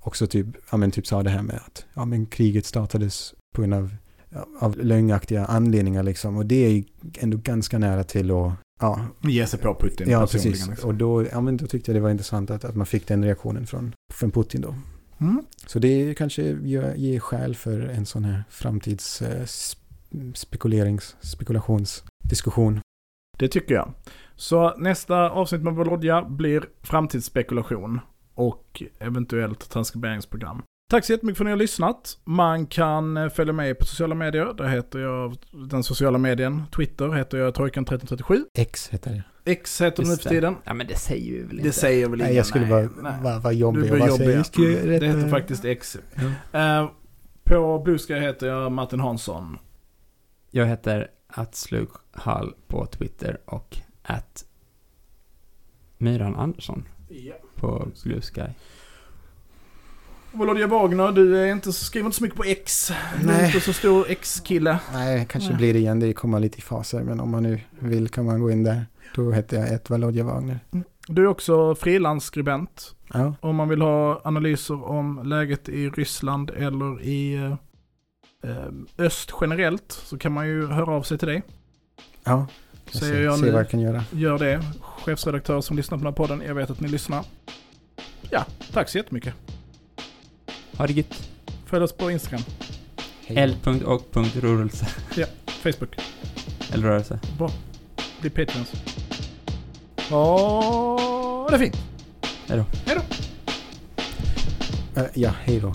också typ, ja men typ sa det här med att, ja men kriget startades på grund av, av lögnaktiga anledningar liksom. Och det är ändå ganska nära till att, ja, Ge sig på Putin Ja, precis. liksom. Och då, ja, men då tyckte jag det var intressant att, att man fick den reaktionen från, från Putin då. Mm. Så det kanske ger, ger skäl för en sån här framtids eh, sp- spekulerings, spekulationsdiskussion. Det tycker jag. Så nästa avsnitt med Volodja blir framtidsspekulation och eventuellt transkriberingsprogram. Tack så jättemycket för att ni har lyssnat. Man kan eh, följa mig på sociala medier. Där heter jag, den sociala medien, Twitter heter jag Trojkan1337. X heter det. X heter det nu för tiden. Ja, men det säger vi väl inte. Det säger väl ingen. Nej, jag skulle vara var Du jobbig och blir jobbig. jag Mm. Det heter faktiskt X. Ja. Eh, på Bluesky heter jag Martin Hansson. Jag heter Atslughall på Twitter och att Myran Andersson på Blue Sky. Volodja Wagner, du är inte, skriver inte så mycket på X. Du är inte så stor X-kille. Nej, kanske Nej. blir det igen. Det kommer lite i faser. Men om man nu vill kan man gå in där. Då heter jag ett Volodja Wagner. Du är också frilansskribent. Ja, Om man vill ha analyser om läget i Ryssland eller i eh, eh, öst generellt så kan man ju höra av sig till dig. ja. Jag Säger ser, jag ser nu. vad jag kan göra. Gör det. Chefsredaktör som lyssnar på den här podden, jag vet att ni lyssnar. Ja, tack så jättemycket. Ha det gött. Följ oss på Instagram, Hej. L.och.rörelse. Facebook. Eller rörelse. Bra. Bli Patreons. Ha det fint. Hej då. Hej då. Eh, ja, hej då.